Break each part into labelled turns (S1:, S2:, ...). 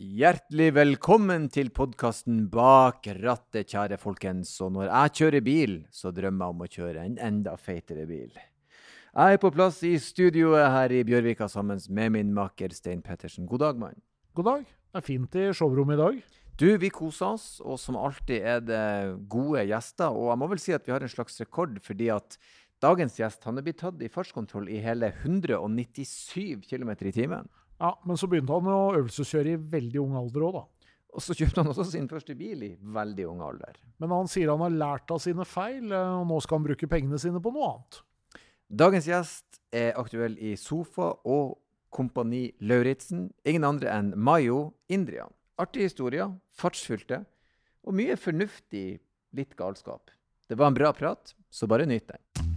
S1: Hjertelig velkommen til podkasten Bak rattet, kjære folkens. Og når jeg kjører bil, så drømmer jeg om å kjøre en enda feitere bil. Jeg er på plass i studioet her i Bjørvika sammen med min makker Stein Pettersen. God dag, mann.
S2: God dag. Det er fint i showrommet i dag.
S1: Du, vi koser oss, og som alltid er det gode gjester. Og jeg må vel si at vi har en slags rekord, fordi at dagens gjest han er blitt tatt i fartskontroll i hele 197 km i timen.
S2: Ja, Men så begynte han å øvelseskjøre i veldig ung alder òg, da.
S1: Og så kjøpte han også sin første bil i veldig ung alder.
S2: Men han sier han har lært av sine feil, eh, og nå skal han bruke pengene sine på noe annet.
S1: Dagens gjest er aktuell i Sofa og Kompani Lauritzen. Ingen andre enn Mayo Indrian. Artige historier, fartsfylte og mye fornuftig, litt galskap. Det var en bra prat, så bare nyt den.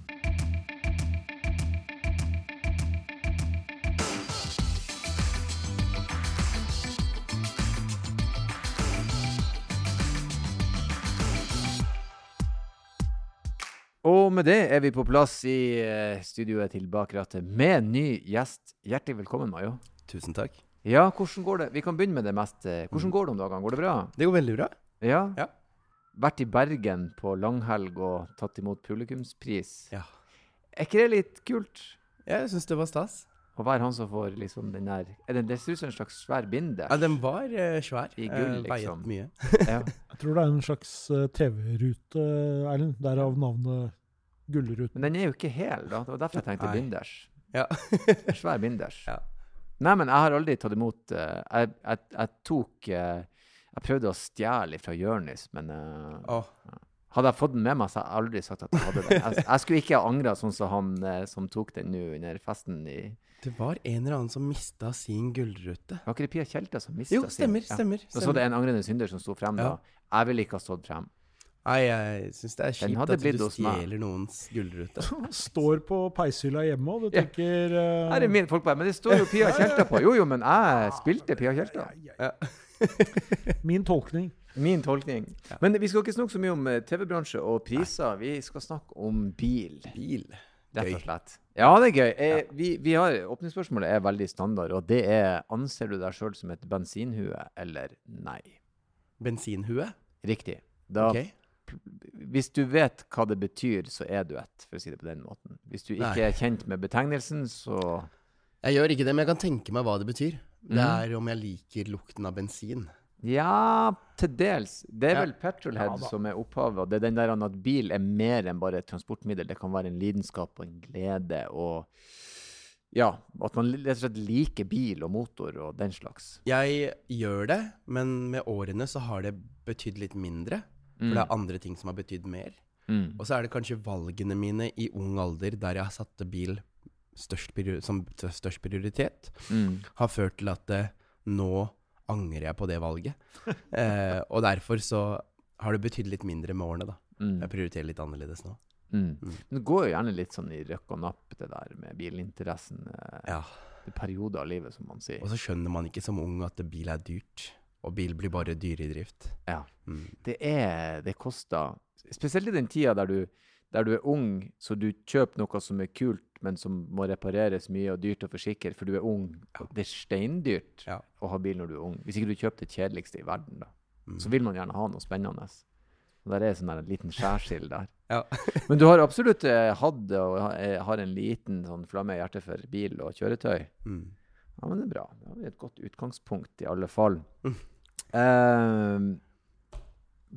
S1: Og med det er vi på plass i eh, studioet til Bakrattet med ny gjest. Hjertelig velkommen, Mayo.
S3: Tusen takk.
S1: Ja, hvordan går det? Vi kan begynne med det mest. eh, Hvordan går det om dagene? Går det bra?
S3: Det går veldig bra.
S1: Ja?
S3: Ja.
S1: Vært i Bergen på langhelg og tatt imot publikumspris.
S3: Ja.
S1: Er ikke det litt kult?
S3: Jeg syns det var stas.
S1: Å være han som får liksom den der er det, det ser ut som en slags svær binde.
S3: Ja, den var eh, svær.
S1: I gull,
S3: Eh,
S1: liksom.
S3: Veiet mye.
S1: Ja.
S2: Jeg tror det er en slags eh, TV-rute, Erlend. Derav navnet Gullruten.
S1: Men den er jo ikke hel, da. Det var derfor jeg tenkte
S3: Nei.
S1: binders.
S3: Ja.
S1: Svær binders.
S3: Ja.
S1: Nei, men jeg har aldri tatt imot uh, jeg, jeg, jeg tok uh, Jeg prøvde å stjele fra Jonis, men eh,
S3: Åh,
S1: hadde jeg fått den med meg, så hadde jeg aldri sagt at jeg hadde den. Jeg, jeg skulle ikke ha angra sånn som han eh, som tok den nå under festen i
S3: det var en eller annen som mista sin gullrute.
S1: Var ikke det Pia Tjelta som mista
S3: Jo, stemmer.
S1: Ja.
S3: stemmer.
S1: Så så
S3: stemmer.
S1: det en angrende synder som sto frem
S3: Ja.
S1: da. Jeg ville ikke ha stått frem.
S3: Nei, jeg syns det er kjipt at du stjeler noens gullrute.
S2: Står på peishylla hjemme, og du
S1: Ja.
S2: tenker eh,
S1: Her er min folk bare, Men det står jo Pia Tjelta på. Jo, jo, men jeg spilte Pia Tjelta.
S3: Ja.
S2: Min tolkning.
S1: Min tolkning.
S3: Ja.
S1: Men vi skal ikke snakke så mye om eh, TV-bransje og priser. Vi skal snakke om bil,
S3: Bil.
S1: rett og slett. Ja, det er gøy. Eh, vi, vi har, åpningsspørsmålet er veldig standard, og det er anser du deg sjøl som et bensinhue eller nei?
S3: Bensinhue?
S1: Riktig. Da,
S3: okay.
S1: Hvis du vet hva det betyr, så er du et, for å si det på den måten. Hvis du ikke
S3: Nei.
S1: er kjent med betegnelsen, så
S3: Jeg gjør ikke det, men jeg kan tenke meg hva det betyr. Det
S1: Mhm.
S3: er om jeg liker lukten av bensin.
S1: Ja, til dels. Det er vel Petrolhead
S2: Ja
S1: som er opphavet. Det er den der at bil er mer enn bare et transportmiddel. Det kan være en lidenskap og en glede og Ja, at man rett og slett liker bil og motor og den slags.
S3: Jeg gjør det, men med årene så har det betydd litt mindre. For det er andre ting som har betydd mer.
S1: Mm.
S3: Og så er det kanskje valgene mine i ung alder der jeg har satte bil størst som størst prioritet,
S1: Mm.
S3: har ført til at det nå angrer jeg på det valget. eh, og derfor så har det betydd litt mindre med årene, da.
S1: Mm.
S3: Jeg prioriterer litt annerledes nå.
S1: Mm.
S3: Mm.
S1: Men det går jo gjerne litt sånn i røkk og napp, det der med bilinteressen. eh,
S3: Ja.
S1: er perioder av livet, som man sier.
S3: Og så skjønner man ikke som ung at bil er dyrt. Og bil blir bare dyr i drift.
S1: Ja.
S3: Mm.
S1: Det er Det koster Spesielt i den tida der du, der du er ung, så du kjøper noe som er kult, men som må repareres mye og dyrt å forsikre, for du er ung. Det er steindyrt
S3: Ja.
S1: å ha bil når du er ung. Hvis ikke du kjøper det kjedeligste i verden, da.
S3: Mm.
S1: Så vil man gjerne ha noe spennende. Og der er sånn en liten skjærsild der.
S3: Ja.
S1: Men du har absolutt eh, hatt og eh, har en liten sånn flamme i hjertet for bil og kjøretøy.
S3: Mm.
S1: Ja, men det er bra. Det er et godt utgangspunkt, i alle fall.
S3: Mm.
S1: Eh,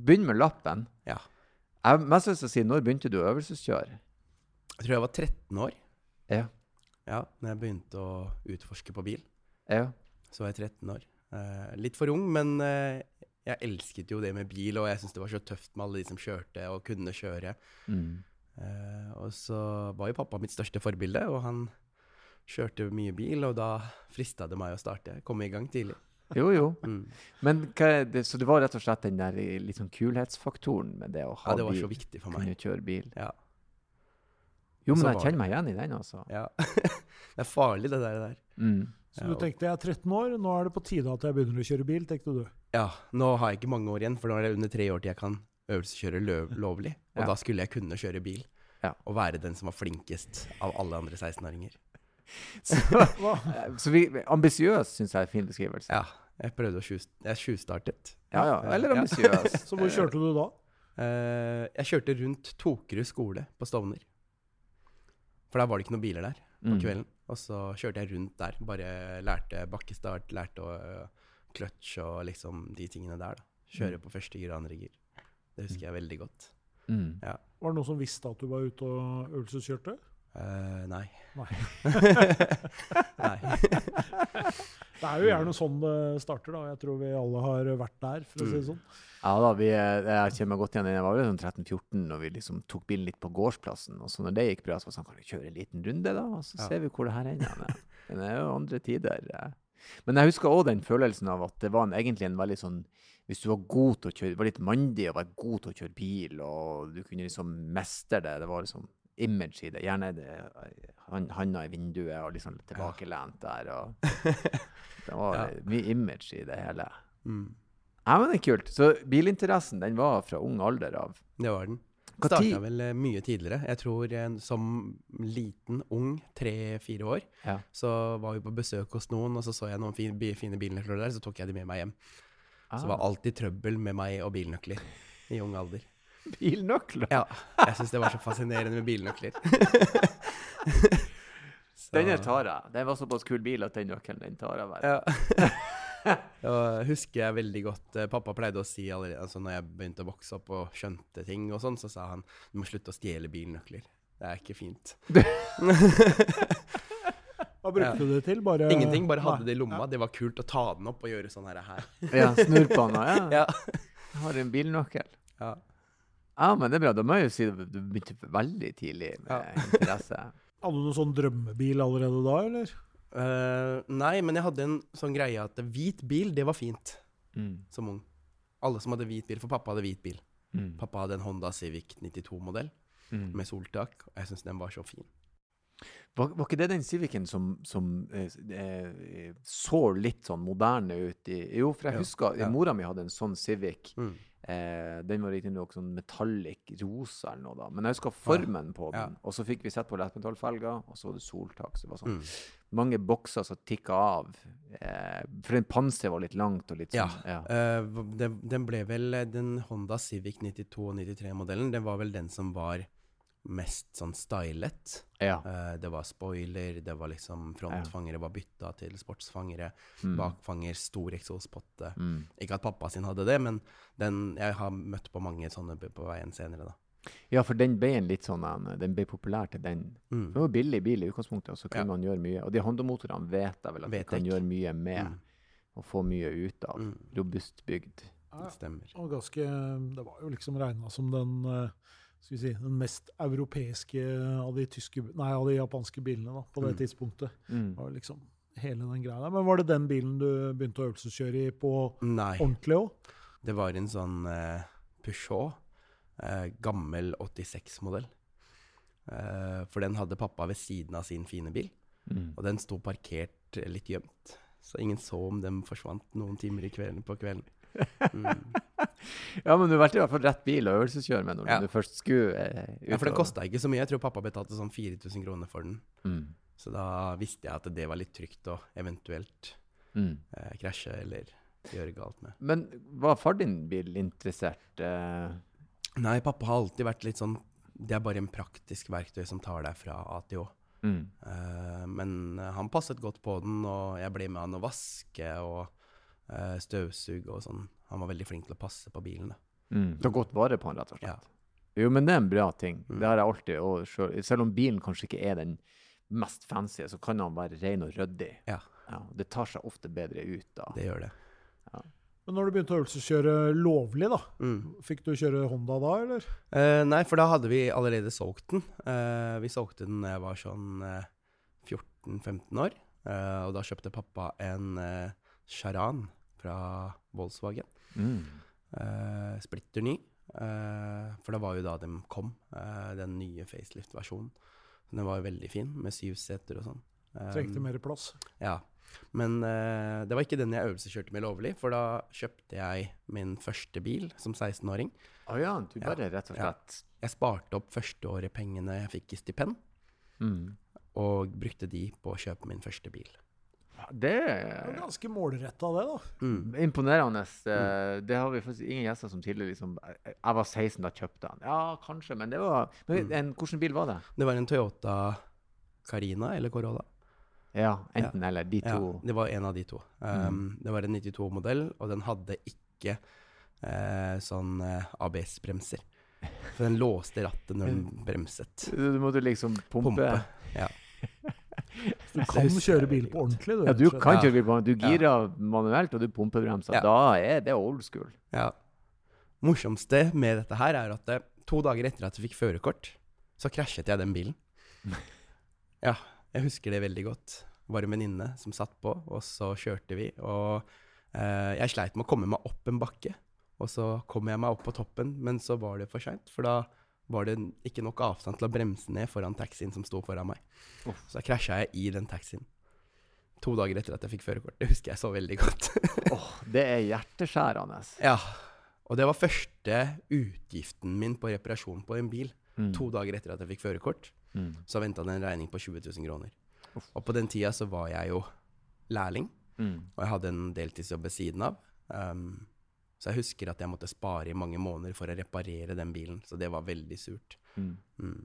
S1: begynn med lappen.
S3: Ja.
S1: Jeg har mest lyst til å si, når begynte du øvelseskjøre?
S3: Jeg tror jeg var 13 år
S1: Ja.
S3: ja, når jeg begynte å utforske på bil.
S1: Ja.
S3: Så var jeg 13 år. Eh, litt for ung, men eh, jeg elsket jo det med bil, og jeg syntes det var så tøft med alle de som kjørte og kunne kjøre.
S1: Mm.
S3: Eh, og så var jo pappa mitt største forbilde, og han kjørte mye bil, og da frista det meg å starte. Komme i gang tidlig.
S1: Jo, jo.
S3: Mm.
S1: Men det, så det var rett og slett den der liksom kulhetsfaktoren med det å ha
S3: Ja, det var
S1: bil?
S3: så viktig for meg.
S1: Kunne kjøre bil.
S3: Ja.
S1: Jo, men jeg kjenner meg igjen i den, altså.
S3: ja. det er farlig, det der. der.
S1: Mm.
S2: Så
S3: Ja,
S2: du tenkte jeg er 13 år, nå er det på tide at jeg begynner å kjøre bil, tenkte du.
S3: Ja, nå har jeg ikke mange år igjen, for nå er det under tre år til jeg kan øvelseskjøre lovlig. Og
S1: Ja.
S3: da skulle jeg kunne kjøre bil.
S1: Ja.
S3: Og være den som var flinkest av alle andre 16-åringer.
S1: Så, så vi, ambisiøs syns jeg er en fin beskrivelse.
S3: Ja. Jeg prøvde å tjus- Jeg tjuvstartet.
S1: Ja, ja. Eller
S3: Ja.
S1: ambisiøs.
S2: Så hvor kjørte du da?
S3: Eh, jeg kjørte rundt Tokerud skole på Stovner. For der var det ikke noen biler der på
S1: Mm.
S3: kvelden. Og så kjørte jeg rundt der. Bare lærte bakkestart, lærte å øh, og liksom de tingene der. da. Kjøre
S1: Mm.
S3: på første gir og andre gir. Det husker jeg veldig godt.
S1: Mm.
S2: Var det noen som visste at du var ute og øvelseskjørte?
S3: Uh, nei.
S2: Nei.
S3: nei.
S2: Det er jo gjerne sånn det starter, da. Jeg tror vi alle har vært der, for å si det
S3: Mm.
S2: sånn.
S1: Ja da, vi, eh, jeg kjenner meg godt igjen. Jeg var vel sånn 13-14 når vi liksom tok bilen litt på gårdsplassen. Og så når det gikk bra, så var det sånn, kan vi kjøre en liten runde da? Og så
S3: Ja.
S1: ser vi hvor det her ender. hen. Men det er jo andre tider. ja. Men jeg husker også den følelsen av at det var en, egentlig en veldig sånn Hvis du var god til å kjøre, var litt mandig og var god til å kjøre bil, og du kunne liksom mestre det, det var liksom image i det. Gjerne det, han- handa i vinduet og liksom tilbakelent der. Det var
S3: Ja.
S1: mye image i det hele.
S3: Mm.
S1: Ja, men det er kult. Så bilinteressen den var fra ung alder av.
S3: Det var den. Starta vel eh, mye tidligere. Jeg tror eh, som liten, ung, tre-fire år,
S1: Ja.
S3: så var vi på besøk hos noen, og så så jeg noen fine, fine bilnøkler der, så tok jeg de med meg hjem. Så det var
S1: Ah,
S3: alltid trøbbel med meg og bilnøkler i ung alder.
S1: Bilnøkler.
S3: Ja, jeg syns det var så fascinerende med bilnøkler. Denne
S1: Den her tar jeg. Det var såpass kul bil at den nøkkelen den tar jeg bare.
S3: Ja. Jeg husker jeg veldig godt eh, Pappa pleide å si allerede altså når jeg begynte å vokse opp og skjønte ting, og sånn, så sa han du må slutte å stjele bilnøkler. Det er ikke fint.
S2: Hva brukte du det til? Bare
S3: Ingenting, bare hadde det i lomma. Det var kult å ta den opp og gjøre sånn her. her.
S1: Ja, den. Ja.
S3: Ja.
S1: Jeg har en bilnøkkel.
S3: Ja.
S1: Ja, men det er bra. Da må jeg jo si at du begynte veldig tidlig med
S3: Ja.
S1: interesse.
S2: Hadde du noen sånn drømmebil allerede da, eller?
S3: Uh, nei, men jeg hadde en sånn greie at hvit bil, det var fint
S1: Mm.
S3: som ung. Alle som hadde hvit bil, for pappa hadde hvit bil.
S1: Mm.
S3: Pappa hadde en Honda Civic 92-modell
S1: Mm.
S3: med soltak, og jeg syns den var så fin.
S1: Var, var ikke det den Civicen som, som eh, eh, så litt sånn moderne ut? I, jo, for jeg
S3: Ja,
S1: husker
S3: ja.
S1: mora mi hadde en sånn Civic.
S3: Mm.
S1: Eh, den var riktignok sånn metallic rosa eller noe, da. Men jeg husker formen på
S3: Ja.
S1: den. Og så fikk vi sett på lettmetallfelger, og så var det soltak. Så det var sånn
S3: Mm.
S1: mange bokser som tikka av. Eh, for den panseret var litt langt og litt sånn. Ja.
S3: Eh, v- den, den ble vel eh, Den Honda Civic 92 og 93-modellen, det var vel den som var mest sånn stylet.
S1: ja.
S3: Uh, det var spoiler, det var liksom frontfangere var bytta til sportsfangere.
S1: Mm.
S3: Bakfanger, stor eksospotte.
S1: Mm.
S3: Ikke at pappa sin hadde det, men den, jeg har møtt på mange sånne på på veien senere, da.
S1: Ja, for den ble en litt sånn Den ble populær til den.
S3: Mm.
S1: Det var billig bil i utgangspunktet, og så kunne
S3: Ja.
S1: man gjøre mye. Og de Honda-motorene vet jeg vel at
S3: Vet
S1: du kan
S3: ikke.
S1: gjøre mye med,
S3: Mm.
S1: og få mye ut av.
S3: Mm.
S1: Robust bygd.
S2: Ja,
S3: Det stemmer.
S2: og ganske, det var jo liksom regna som den, eh, skal vi si, den mest europeiske av de, tyske, nei, av de japanske bilene da, på det
S3: Mm.
S2: tidspunktet.
S1: Mm.
S2: Var liksom hele den greia der. Men var det den bilen du begynte å øvelseskjøre i på
S3: Nei.
S2: ordentlig òg?
S3: Det var en sånn uh, Peugeot, uh, gammel 86-modell. Uh, for den hadde pappa ved siden av sin fine bil,
S1: Mm.
S3: og den sto parkert eh, litt gjemt. Så ingen så om den forsvant noen timer i kvelden på kvelden. Mm.
S1: Ja, men du valgte i hvert fall rett bil å øvelseskjøre med når
S3: Ja.
S1: du først skulle eh,
S3: Ja, for den kosta ikke så mye. Jeg tror pappa betalte sånn 4000 kroner for den.
S1: Mm.
S3: Så da visste jeg at det var litt trygt å eventuelt
S1: Mm.
S3: eh, krasje eller gjøre galt med.
S1: Men var far din bilinteressert? Eh?
S3: Nei, pappa har alltid vært litt sånn Det er bare en praktisk verktøy som tar deg fra A til Å.
S1: Mm.
S3: Uh, men han passet godt på den, og jeg ble med han å vaske og eh, støvsuge og sånn. Han var veldig flink til å passe på bilen. Da.
S1: Mm. Ta godt vare på han, rett og slett.
S3: Ja.
S1: Jo, men det er en bra ting.
S3: Mm.
S1: Det har jeg alltid, og selv, selv om bilen kanskje ikke er den mest fancy, så kan han være ren og ryddig.
S3: Ja.
S1: Ja, det tar seg ofte bedre ut da.
S3: Det gjør det.
S2: Men når du begynte å øvelseskjøre lovlig, da,
S3: Mm.
S2: fikk du kjøre Honda da, eller?
S3: Eh, nei, for da hadde vi allerede solgt den. Eh, vi solgte den da jeg var sånn eh, 14-15 år. Eh, og da kjøpte pappa en eh, Charan fra Volkswagen.
S1: Mm.
S3: Uh, splitter ny. Uh, for det var jo da de kom, uh, den nye facelift-versjonen. Den var jo veldig fin, med syv seter og sånn. Um,
S2: Trengte mer plass.
S3: Ja. Men eh, det var ikke den jeg øvelseskjørte med lovlig, for da kjøpte jeg min første bil som 16-åring.
S1: Å ja, du
S3: Ja.
S1: rett og
S3: Ja. Jeg sparte opp førsteåret pengene jeg fikk i stipend,
S1: mm.
S3: og brukte de på å kjøpe min første bil.
S1: Det
S2: er ganske målretta, det, da.
S3: Mm.
S1: Imponerende. Mm. Det har vi faktisk ingen gjester som tidligere liksom Jeg jeg var 16 da kjøpte han. Ja, kanskje, men det var men
S3: Mm.
S1: en, Hvilken bil var det?
S3: Det var en Toyota Carina eller Corolla.
S1: Ja, enten eller. De
S3: Ja,
S1: to.
S3: det var en av de to. Um, Det var en 92-modell, og den hadde ikke uh, sånn uh, ABS-bremser. For den låste rattet når den bremset.
S1: Du måtte liksom pumpe.
S3: Pumpe. Ja.
S2: Du kan kjøre bil på ordentlig, du.
S1: Ja, du kan kjøre bil på ordentlig. Du
S3: Ja.
S1: girer manuelt, og du pumpebremser.
S3: Ja.
S1: Da er det old school.
S3: ja. Morsomste med dette her er at det, to dager etter at jeg fikk førerkort, så krasjet jeg den bilen. Ja, jeg husker det veldig godt. Var en venninne som satt på, og så kjørte vi. Og eh, jeg sleit med å komme meg opp en bakke. Og så kom jeg meg opp på toppen, men så var det for seint. For da var det ikke nok avstand til å bremse ned foran taxien som sto foran meg.
S1: Oh.
S3: Så krasja jeg i den taxien. To dager etter at jeg fikk førerkort. Det husker jeg så veldig godt.
S1: Åh, det er hjerteskjærende.
S3: ja. Og det var første utgiften min på reparasjon på en bil.
S1: Mm.
S3: To dager etter at jeg fikk førerkort,
S1: Mm.
S3: så venta det en regning på 20 000 kroner.
S1: Oh.
S3: Og på den tida så var jeg jo lærling,
S1: Mm.
S3: og jeg hadde en deltidsjobb ved siden av. Um, så jeg husker at jeg måtte spare i mange måneder for å reparere den bilen, så det var veldig surt.
S1: Mm.
S3: Mm.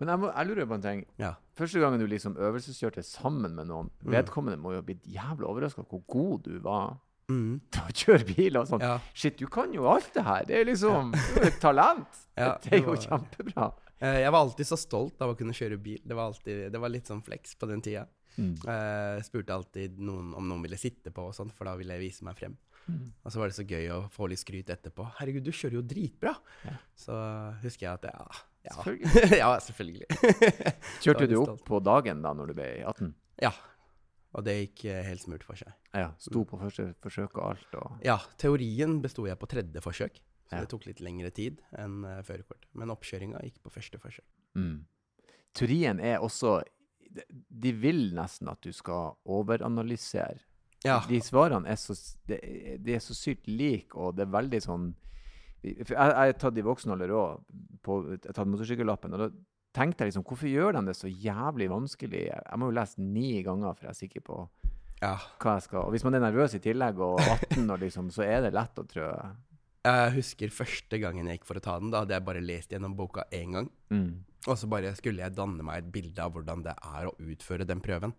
S1: Men jeg, må, jeg lurer på en ting.
S3: Ja.
S1: Første gangen du liksom øvelseskjørte sammen med noen,
S3: Mm.
S1: vedkommende må jo ha blitt jævla overraska hvor god du var
S3: Mm.
S1: til å kjøre bil og sånn.
S3: ja.
S1: Shit, du kan jo alt det her. Det er liksom jo et talent.
S3: Ja,
S1: det er jo kjempebra.
S3: Eh, Jeg var alltid så stolt av å kunne kjøre bil. Det var, alltid, det var litt sånn flex på den tida.
S1: Mm.
S3: Jeg spurte alltid noen om noen ville sitte på, og sånt, for da ville jeg vise meg frem.
S1: Mm.
S3: Og så var det så gøy å få litt skryt etterpå. 'Herregud, du kjører jo dritbra!'
S1: Ja.
S3: Så husker jeg at ja, ja.
S1: Selvfølgelig.
S3: ja, selvfølgelig.
S1: Kjørte du opp på dagen da når du ble 18?
S3: ja. Og det gikk eh, helt smurt for seg.
S1: Ja. Sto på første forsøk og alt og
S3: Ja, teorien besto jeg på tredje forsøk, så
S1: Ja.
S3: det tok litt lengre tid enn uh, førerkort. Men oppkjøringa gikk på første forsøk.
S1: mm. Teorien er også de- De vil nesten at du skal overanalysere.
S3: Ja.
S1: De svarene er så, de, de er så sykt like, og det er veldig sånn Jeg jeg har tatt i voksen alder òg, jeg har tatt motorsykkellappen. og da tenkte jeg liksom, Hvorfor gjør de det så jævlig vanskelig? Jeg må jo lese ni ganger for jeg er sikker på
S3: ja.
S1: hva jeg skal Og hvis man er nervøs i tillegg, og 18, og liksom, så er det lett å trø.
S3: Jeg husker første gangen jeg gikk for å ta den. Da hadde jeg bare lest gjennom boka én gang.
S1: Mm.
S3: Og så bare skulle jeg danne meg et bilde av hvordan det er å utføre den prøven.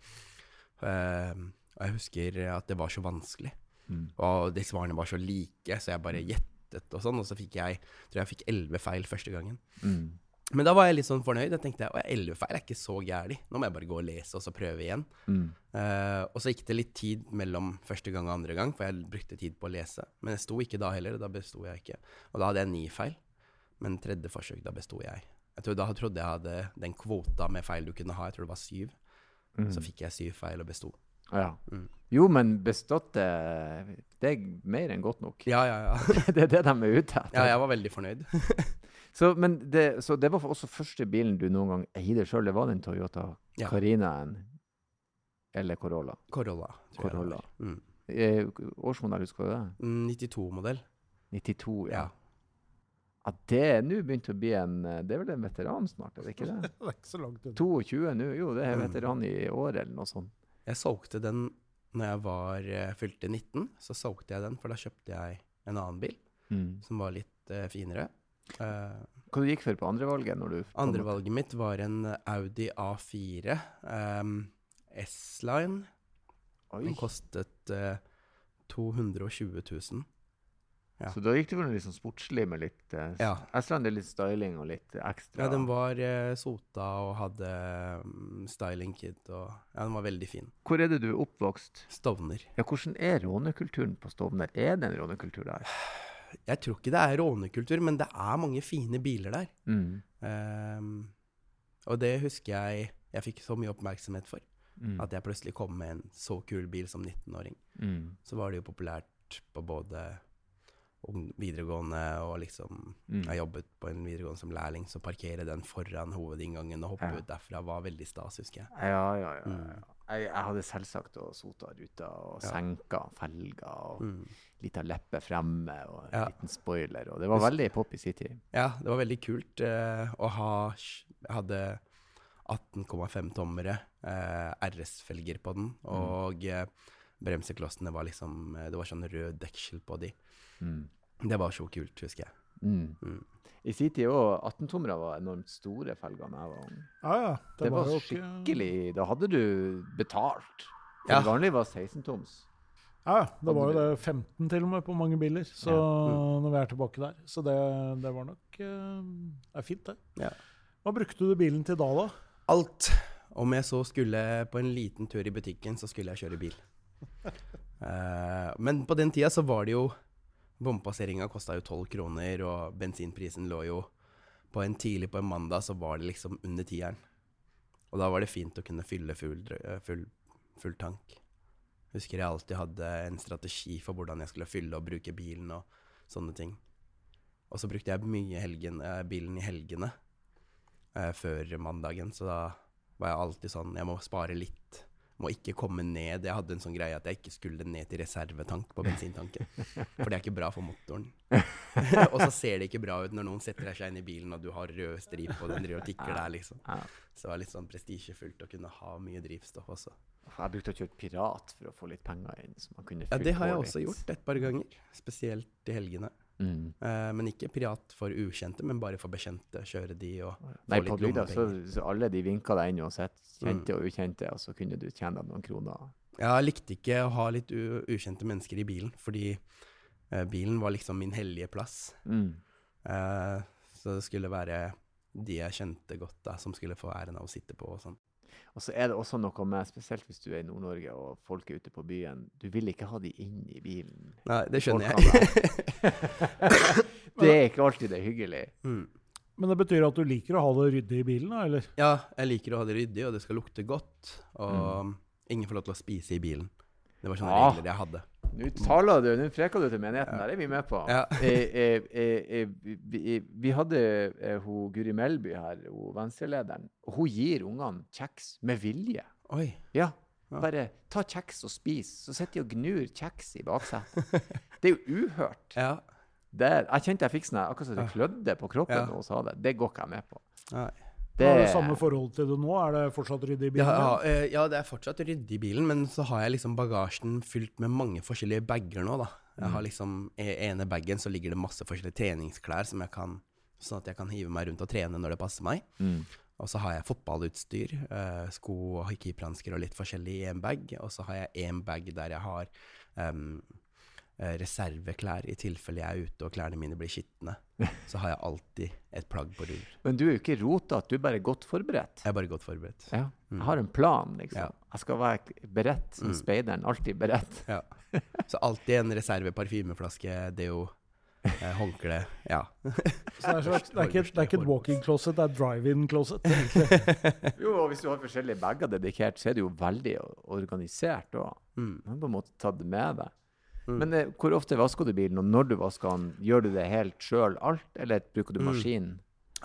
S3: Eh, og jeg husker at det var så vanskelig.
S1: Mm.
S3: Og de svarene var så like, så jeg bare gjettet og sånn. Og så fikk jeg tror jeg fikk elleve feil første gangen.
S1: Mm.
S3: Men da var jeg litt sånn fornøyd. Jeg tenkte at elleve feil er ikke så gærent. Nå må jeg bare gå og lese og så prøve igjen.
S1: Mm.
S3: Uh, og så gikk det litt tid mellom første gang og andre gang, for jeg brukte tid på å lese. Men jeg sto ikke da heller, da besto jeg ikke. Og da hadde jeg ni feil. Men tredje forsøk, da besto jeg. jeg tror, da trodde jeg hadde den kvota med feil du kunne ha. Jeg tror det var syv.
S1: Mm.
S3: Så fikk jeg syv feil og besto.
S1: Ja.
S3: Mm.
S1: Jo, men bestått det Det er mer enn godt nok.
S3: Ja, ja, ja.
S1: det er det de er ute etter.
S3: ja jeg var veldig fornøyd.
S1: Så, men det, så det var også første bilen du noen gang eide sjøl? Det var den Toyota
S3: Ja.
S1: Carinaen eller Corolla?
S3: Corolla. tror jeg det
S1: Corolla.
S3: var. Mm.
S1: Eh, årsmodell, husker du det?
S3: Mm, 92-modell.
S1: 92, ja.
S3: Ja.
S1: ja det er nå begynt å bli en Det er vel en veteran snart, er det ikke det?
S2: Det er ikke så langt unna.
S1: 22 nå? Jo, det er
S3: Mm.
S1: veteran i år, eller noe sånt.
S3: Jeg solgte den når jeg var eh, fylte 19. Så solgte jeg den, for da kjøpte jeg en annen bil som var litt uh, finere. Eh,
S1: Hva du gikk for på andrevalget?
S3: Andrevalget mitt var en Audi A4 um, S-Line. Den kostet uh, 220 000. ja.
S1: Så da gikk det for noe litt sånn sportslig med litt uh,
S3: Ja.
S1: det er litt styling og litt ekstra
S3: Ja, den var uh, sota og hadde um, styling og Ja, den var veldig fin.
S1: Hvor er det du er oppvokst?
S3: Stovner.
S1: Ja, Hvordan er rånekulturen på Stovner? Er det en rånekultur der?
S3: Jeg tror ikke det er rånekultur, men det er mange fine biler der.
S1: Mm.
S3: Um, og det husker jeg jeg fikk så mye oppmerksomhet for.
S1: Mm.
S3: At jeg plutselig kom med en så kul bil som 19-åring.
S1: Mm.
S3: Så var det jo populært på både ung- videregående og liksom
S1: Mm.
S3: Jeg jobbet på en videregående som lærling, så parkere den foran hovedinngangen og hoppe
S1: Ja.
S3: ut derfra var veldig stas, husker jeg.
S1: Ja, ja, ja.
S3: Mm.
S1: Jeg, jeg hadde selvsagt og sota ruta og
S3: Ja.
S1: senka felger og
S3: Mm.
S1: lita leppe fremme og en
S3: Ja.
S1: liten spoiler. Og det var veldig pop i sin tid.
S3: Ja, det var veldig kult uh, å ha Jeg hadde 18,5-tommere. uh, RS-felger på den. Og eh, bremseklossene var liksom eh, Det var sånn rød deksel på de.
S1: Mm.
S3: Det var så kult, husker jeg.
S1: Mm.
S3: Mm.
S1: I sin tid òg, 18-tommere var enormt store felger da jeg var ung.
S2: Ja, ja.
S1: Det, var,
S2: jo ikke-
S1: skikkelig Da hadde du betalt. For
S3: Ja.
S1: Det vanlige var 16-toms.
S2: Ja, da Det var jo det 15 til og med på mange biler, så
S1: Ja.
S3: Mm.
S2: når vi er tilbake der. Så det, det var nok eh, Det er fint, det.
S3: Ja.
S2: Hva brukte du bilen til da, da?
S3: Alt. Om jeg så skulle på en liten tur i butikken, så skulle jeg kjøre bil. uh, men på den tida så var det jo Bompasseringa kosta jo tolv kroner, og bensinprisen lå jo På en tidlig på en mandag så var det liksom under tieren. Og da var det fint å kunne fylle full, eh, full, full tank. Husker jeg alltid hadde en strategi for hvordan jeg skulle fylle og bruke bilen og sånne ting. Og så brukte jeg mye helgen, eh, bilen i helgene eh, før mandagen, så da var jeg alltid sånn Jeg må spare litt. Må ikke komme ned. Jeg hadde en sånn greie at jeg ikke skulle ned til reservetank på bensintanken. For det er ikke bra for motoren. og så ser det ikke bra ut når noen setter seg inn i bilen, og du har rød stripe, og den driver og tikker der, liksom. Så det var litt sånn prestisjefullt å kunne ha mye drivstoff også.
S1: Jeg brukte å kjøre pirat for å få litt penger inn.
S3: Ja, det har jeg også gjort et par ganger. Spesielt i helgene.
S1: Mm.
S3: Uh, men ikke pirat for ukjente, men bare for bekjente. Kjøre de og
S1: Nei,
S3: få
S1: på
S3: litt
S1: bygda så, så alle de vinka deg inn uansett. Kjente
S3: Mm.
S1: og ukjente, og så kunne du tjene deg noen kroner.
S3: Jeg likte ikke å ha litt u ukjente mennesker i bilen, fordi uh, bilen var liksom min hellige plass.
S1: Mm.
S3: Uh, så det skulle være de jeg kjente godt, da, som skulle få æren av å sitte på og sånn.
S1: Og så er det også noe med, spesielt hvis du er i Nord-Norge og folk er ute på byen, du vil ikke ha de inn i bilen.
S3: Nei, det skjønner jeg.
S1: Det er ikke alltid det er hyggelig.
S3: mm.
S2: Men det betyr at du liker å ha det ryddig i bilen, da, eller?
S3: Ja, jeg liker å ha det ryddig, og det skal lukte godt. Og ingen får lov til å spise i bilen. Det var sånne
S1: ja.
S3: regler jeg hadde.
S1: Nå taler du, nå freker du til menigheten,
S3: Ja.
S1: der er vi med på.
S3: Ja.
S1: Eh, eh, eh, eh, vi, vi- vi hadde eh, hun Guri Melby her, hun venstrelederen, hun gir ungene kjeks med vilje.
S3: Oi.
S1: Ja,
S3: Ja.
S1: bare ta kjeks og spis. Så sitter de og gnur kjeks i baksetet. Det er jo uhørt.
S3: Ja.
S1: Det, jeg kjente jeg fikk sånn, akkurat som det
S3: Ja.
S1: klødde på kroppen
S3: Ja.
S1: når hun sa det. Det går ikke jeg med på.
S3: Nei.
S1: Det,
S2: Har du samme forhold til det nå? Er det fortsatt ryddig i bilen?
S3: Ja,
S2: Ja,
S3: eh, ja, det er fortsatt ryddig i bilen, men så har jeg liksom bagasjen fylt med mange forskjellige bager nå, da. Jeg har liksom, I ene bagen så ligger det masse forskjellige treningsklær som jeg kan Sånn at jeg kan hive meg rundt og trene når det passer meg.
S1: Mm.
S3: Og så har jeg fotballutstyr, eh, sko og keeperhansker og litt forskjellig i en bag. Og så har jeg en bag der jeg har eh, reserveklær i tilfelle jeg er ute og klærne mine blir skitne. Så har jeg alltid et plagg på rull.
S1: Men du er jo ikke rotete, du er bare godt forberedt.
S3: Jeg er bare godt forberedt.
S1: Ja.
S3: Mm.
S1: Jeg har en plan, liksom.
S3: Ja.
S1: Jeg skal være beredt som
S3: Mm.
S1: speideren. Alltid beredt.
S3: Ja. Så alltid en reserve parfymeflaske, deo, eh, håndkle. Ja.
S2: Så det, er slags, det, er ikke, det er ikke et walk-in closet, det er drive-in closet.
S1: Jo, og hvis du har forskjellige bager dedikert, så er det jo veldig organisert òg.
S3: Mm.
S1: Du har på en måte tatt det med deg.
S3: Mm.
S1: Men eh, hvor ofte vasker du bilen, og når du vasker den? Gjør du det helt sjøl alt, eller bruker du
S3: Mm.
S1: maskin?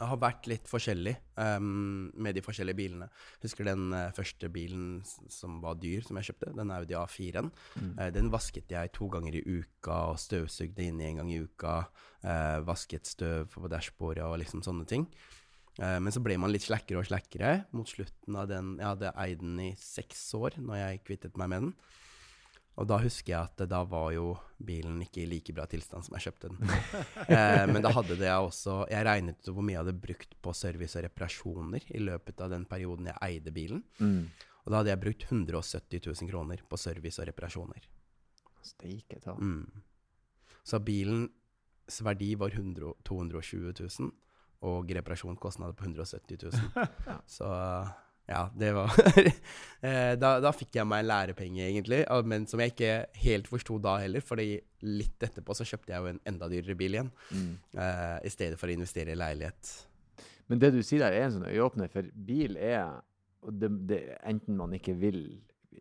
S3: Jeg har vært litt forskjellig um, med de forskjellige bilene. Husker den uh, første bilen som var dyr, som jeg kjøpte, den Audi A4-en.
S1: Mm.
S3: Uh, den vasket jeg to ganger i uka, og støvsugde inn en gang i uka. Uh, vasket støv på dashbordet og liksom sånne ting. Men så ble man litt slakkere og slakkere mot slutten av den. Jeg hadde eid den i seks år når jeg kvittet meg med den. Og da husker jeg at da var jo bilen ikke i like bra tilstand som jeg kjøpte den. eh, men da hadde det jeg også Jeg regnet ut hvor mye jeg hadde brukt på service og reparasjoner i løpet av den perioden jeg eide bilen.
S1: Mm.
S3: Og da hadde jeg brukt 170 000 kroner på service og reparasjoner.
S1: Steike ta.
S3: Mm. Så bilens verdi var 100, 220 000, og reparasjonskostnader på 170 000. Så ja, det var eh, da, da fikk jeg meg en lærepenge, egentlig, men som jeg ikke helt forsto da heller, fordi litt etterpå så kjøpte jeg jo en enda dyrere bil igjen,
S1: Mm.
S3: uh, i stedet for å investere i leilighet.
S1: Men det du sier der, er en sånn øyeåpner, for bil er det, det, Enten man ikke vil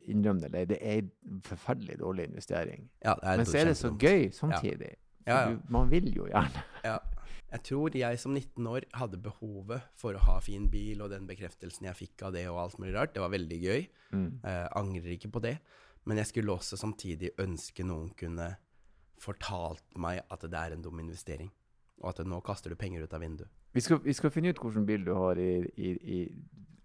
S1: innrømme det, eller det er en forferdelig dårlig investering.
S3: Ja,
S1: Men så er det så gøy samtidig.
S3: Ja, ja.
S1: Man vil jo gjerne.
S3: Ja. Jeg tror jeg som 19 år hadde behovet for å ha fin bil, og den bekreftelsen jeg fikk av det og alt mulig rart. Det var veldig gøy.
S1: Mm.
S3: Eh, angrer ikke på det. Men jeg skulle også samtidig ønske noen kunne fortalt meg at det er en dum investering. Og at nå kaster du penger ut av vinduet.
S1: Vi, skal, vi skal finne ut hvilken bil du har i, i, i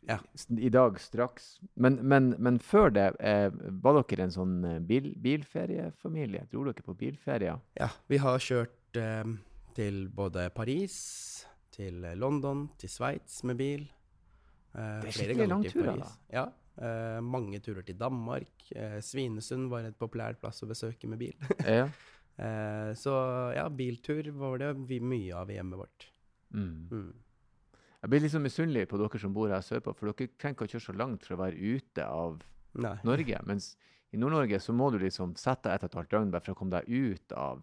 S3: Ja.
S1: i dag straks. Men, men, men før det, eh, var dere en sånn eh, bil, bilferiefamilie? Dro dere på bilferier?
S3: Ja, vi har kjørt eh, til både Paris, til eh, London, til Sveits med bil. Eh,
S1: Det er skikkelig
S3: ganger til da. Ja. eh, mange turer til Danmark. Eh, Svinesund var et populært plass å besøke med bil.
S1: Ja.
S3: Eh, så ja, biltur var det vi, mye av i hjemmet vårt.
S1: Mm.
S3: Mm.
S1: Jeg blir sånn misunnelig på dere som bor her sørpå, for dere trenger ikke å kjøre så langt for å være ute av
S3: Nei.
S1: Norge. Mens i Nord-Norge så må du liksom sette deg et og et halvt døgn bare for å komme deg ut av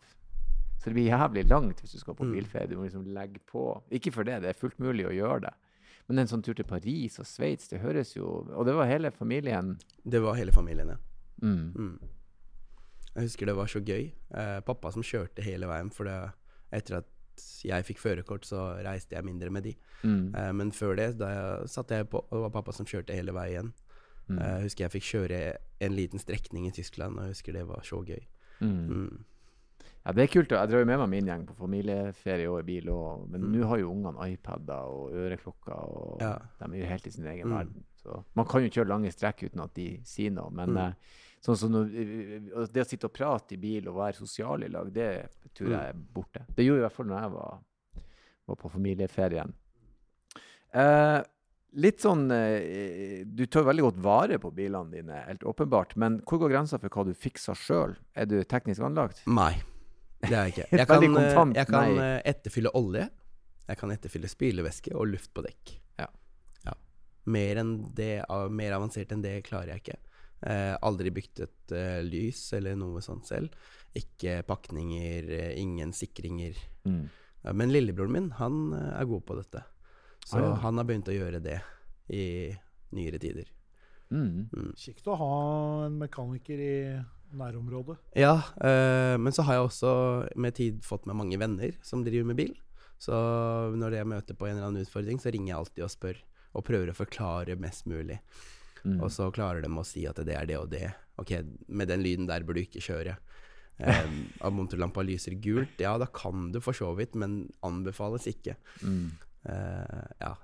S1: Så det blir jævlig langt hvis du skal på
S3: Mm.
S1: bilferie. Du må liksom legge på. Ikke for det, det er fullt mulig å gjøre det. Men en sånn tur til Paris og Sveits, det høres jo Og det var hele familien.
S3: Det var hele familien, ja.
S1: Mm.
S3: Mm. Jeg husker det var så gøy. Eh, pappa som kjørte hele veien, for det, etter at jeg fikk førerkort, så reiste jeg mindre med de.
S1: Mm.
S3: Eh, men før det, da jeg, satt jeg på, og det var pappa som kjørte hele veien.
S1: Mm.
S3: Eh, Jeg husker jeg fikk kjøre en liten strekning i Tyskland, og jeg husker det var så gøy.
S1: Mm. Ja, det er kult. Jeg drar jo med meg min gjeng på familieferie og i bil. òg. men
S3: Mm.
S1: nå har jo ungene iPader og øreklokker, og
S3: Ja.
S1: de er jo helt i sin egen
S3: Mm.
S1: verden. Så man kan jo kjøre lange strekk uten at de sier noe. Men
S3: Mm.
S1: eh, sånn som når, eh, det å sitte og prate i bil og være sosial i lag, det tror
S3: Mm.
S1: jeg er borte. Det gjorde i hvert fall når jeg var, var på familieferien. Eh, litt sånn eh, Du tar veldig godt vare på bilene dine, helt åpenbart. Men hvor går grensa for hva du fikser sjøl? Er du teknisk anlagt?
S3: Nei, det er jeg ikke. Jeg kan, eh, jeg kan eh, etterfylle olje. Jeg kan etterfylle spylevæske og luft på dekk.
S1: Ja.
S3: Ja. Mer, enn det, mer avansert enn det klarer jeg ikke. Eh, aldri bygd et eh, lys eller noe sånt selv. Ikke pakninger, eh, ingen sikringer.
S1: Mm.
S3: Ja, men lillebroren min, han eh, er god på dette. Så
S1: Ah, ja.
S3: han har begynt å gjøre det i nyere tider.
S1: Mm.
S3: Mm.
S2: Kjekt å ha en mekaniker i nærområdet.
S3: Ja, eh, men så har jeg også med tid fått med mange venner som driver med bil. Så når jeg møter på en eller annen utfordring, så ringer jeg alltid og spør. Og prøver å forklare mest mulig.
S1: Mm.
S3: Og så klarer de å si at det er det og det. Ok, med den lyden der bør du ikke kjøre. Um, at motorlampa lyser gult, ja da kan du for så vidt, men anbefales ikke.
S1: Mm.
S3: Eh, ja.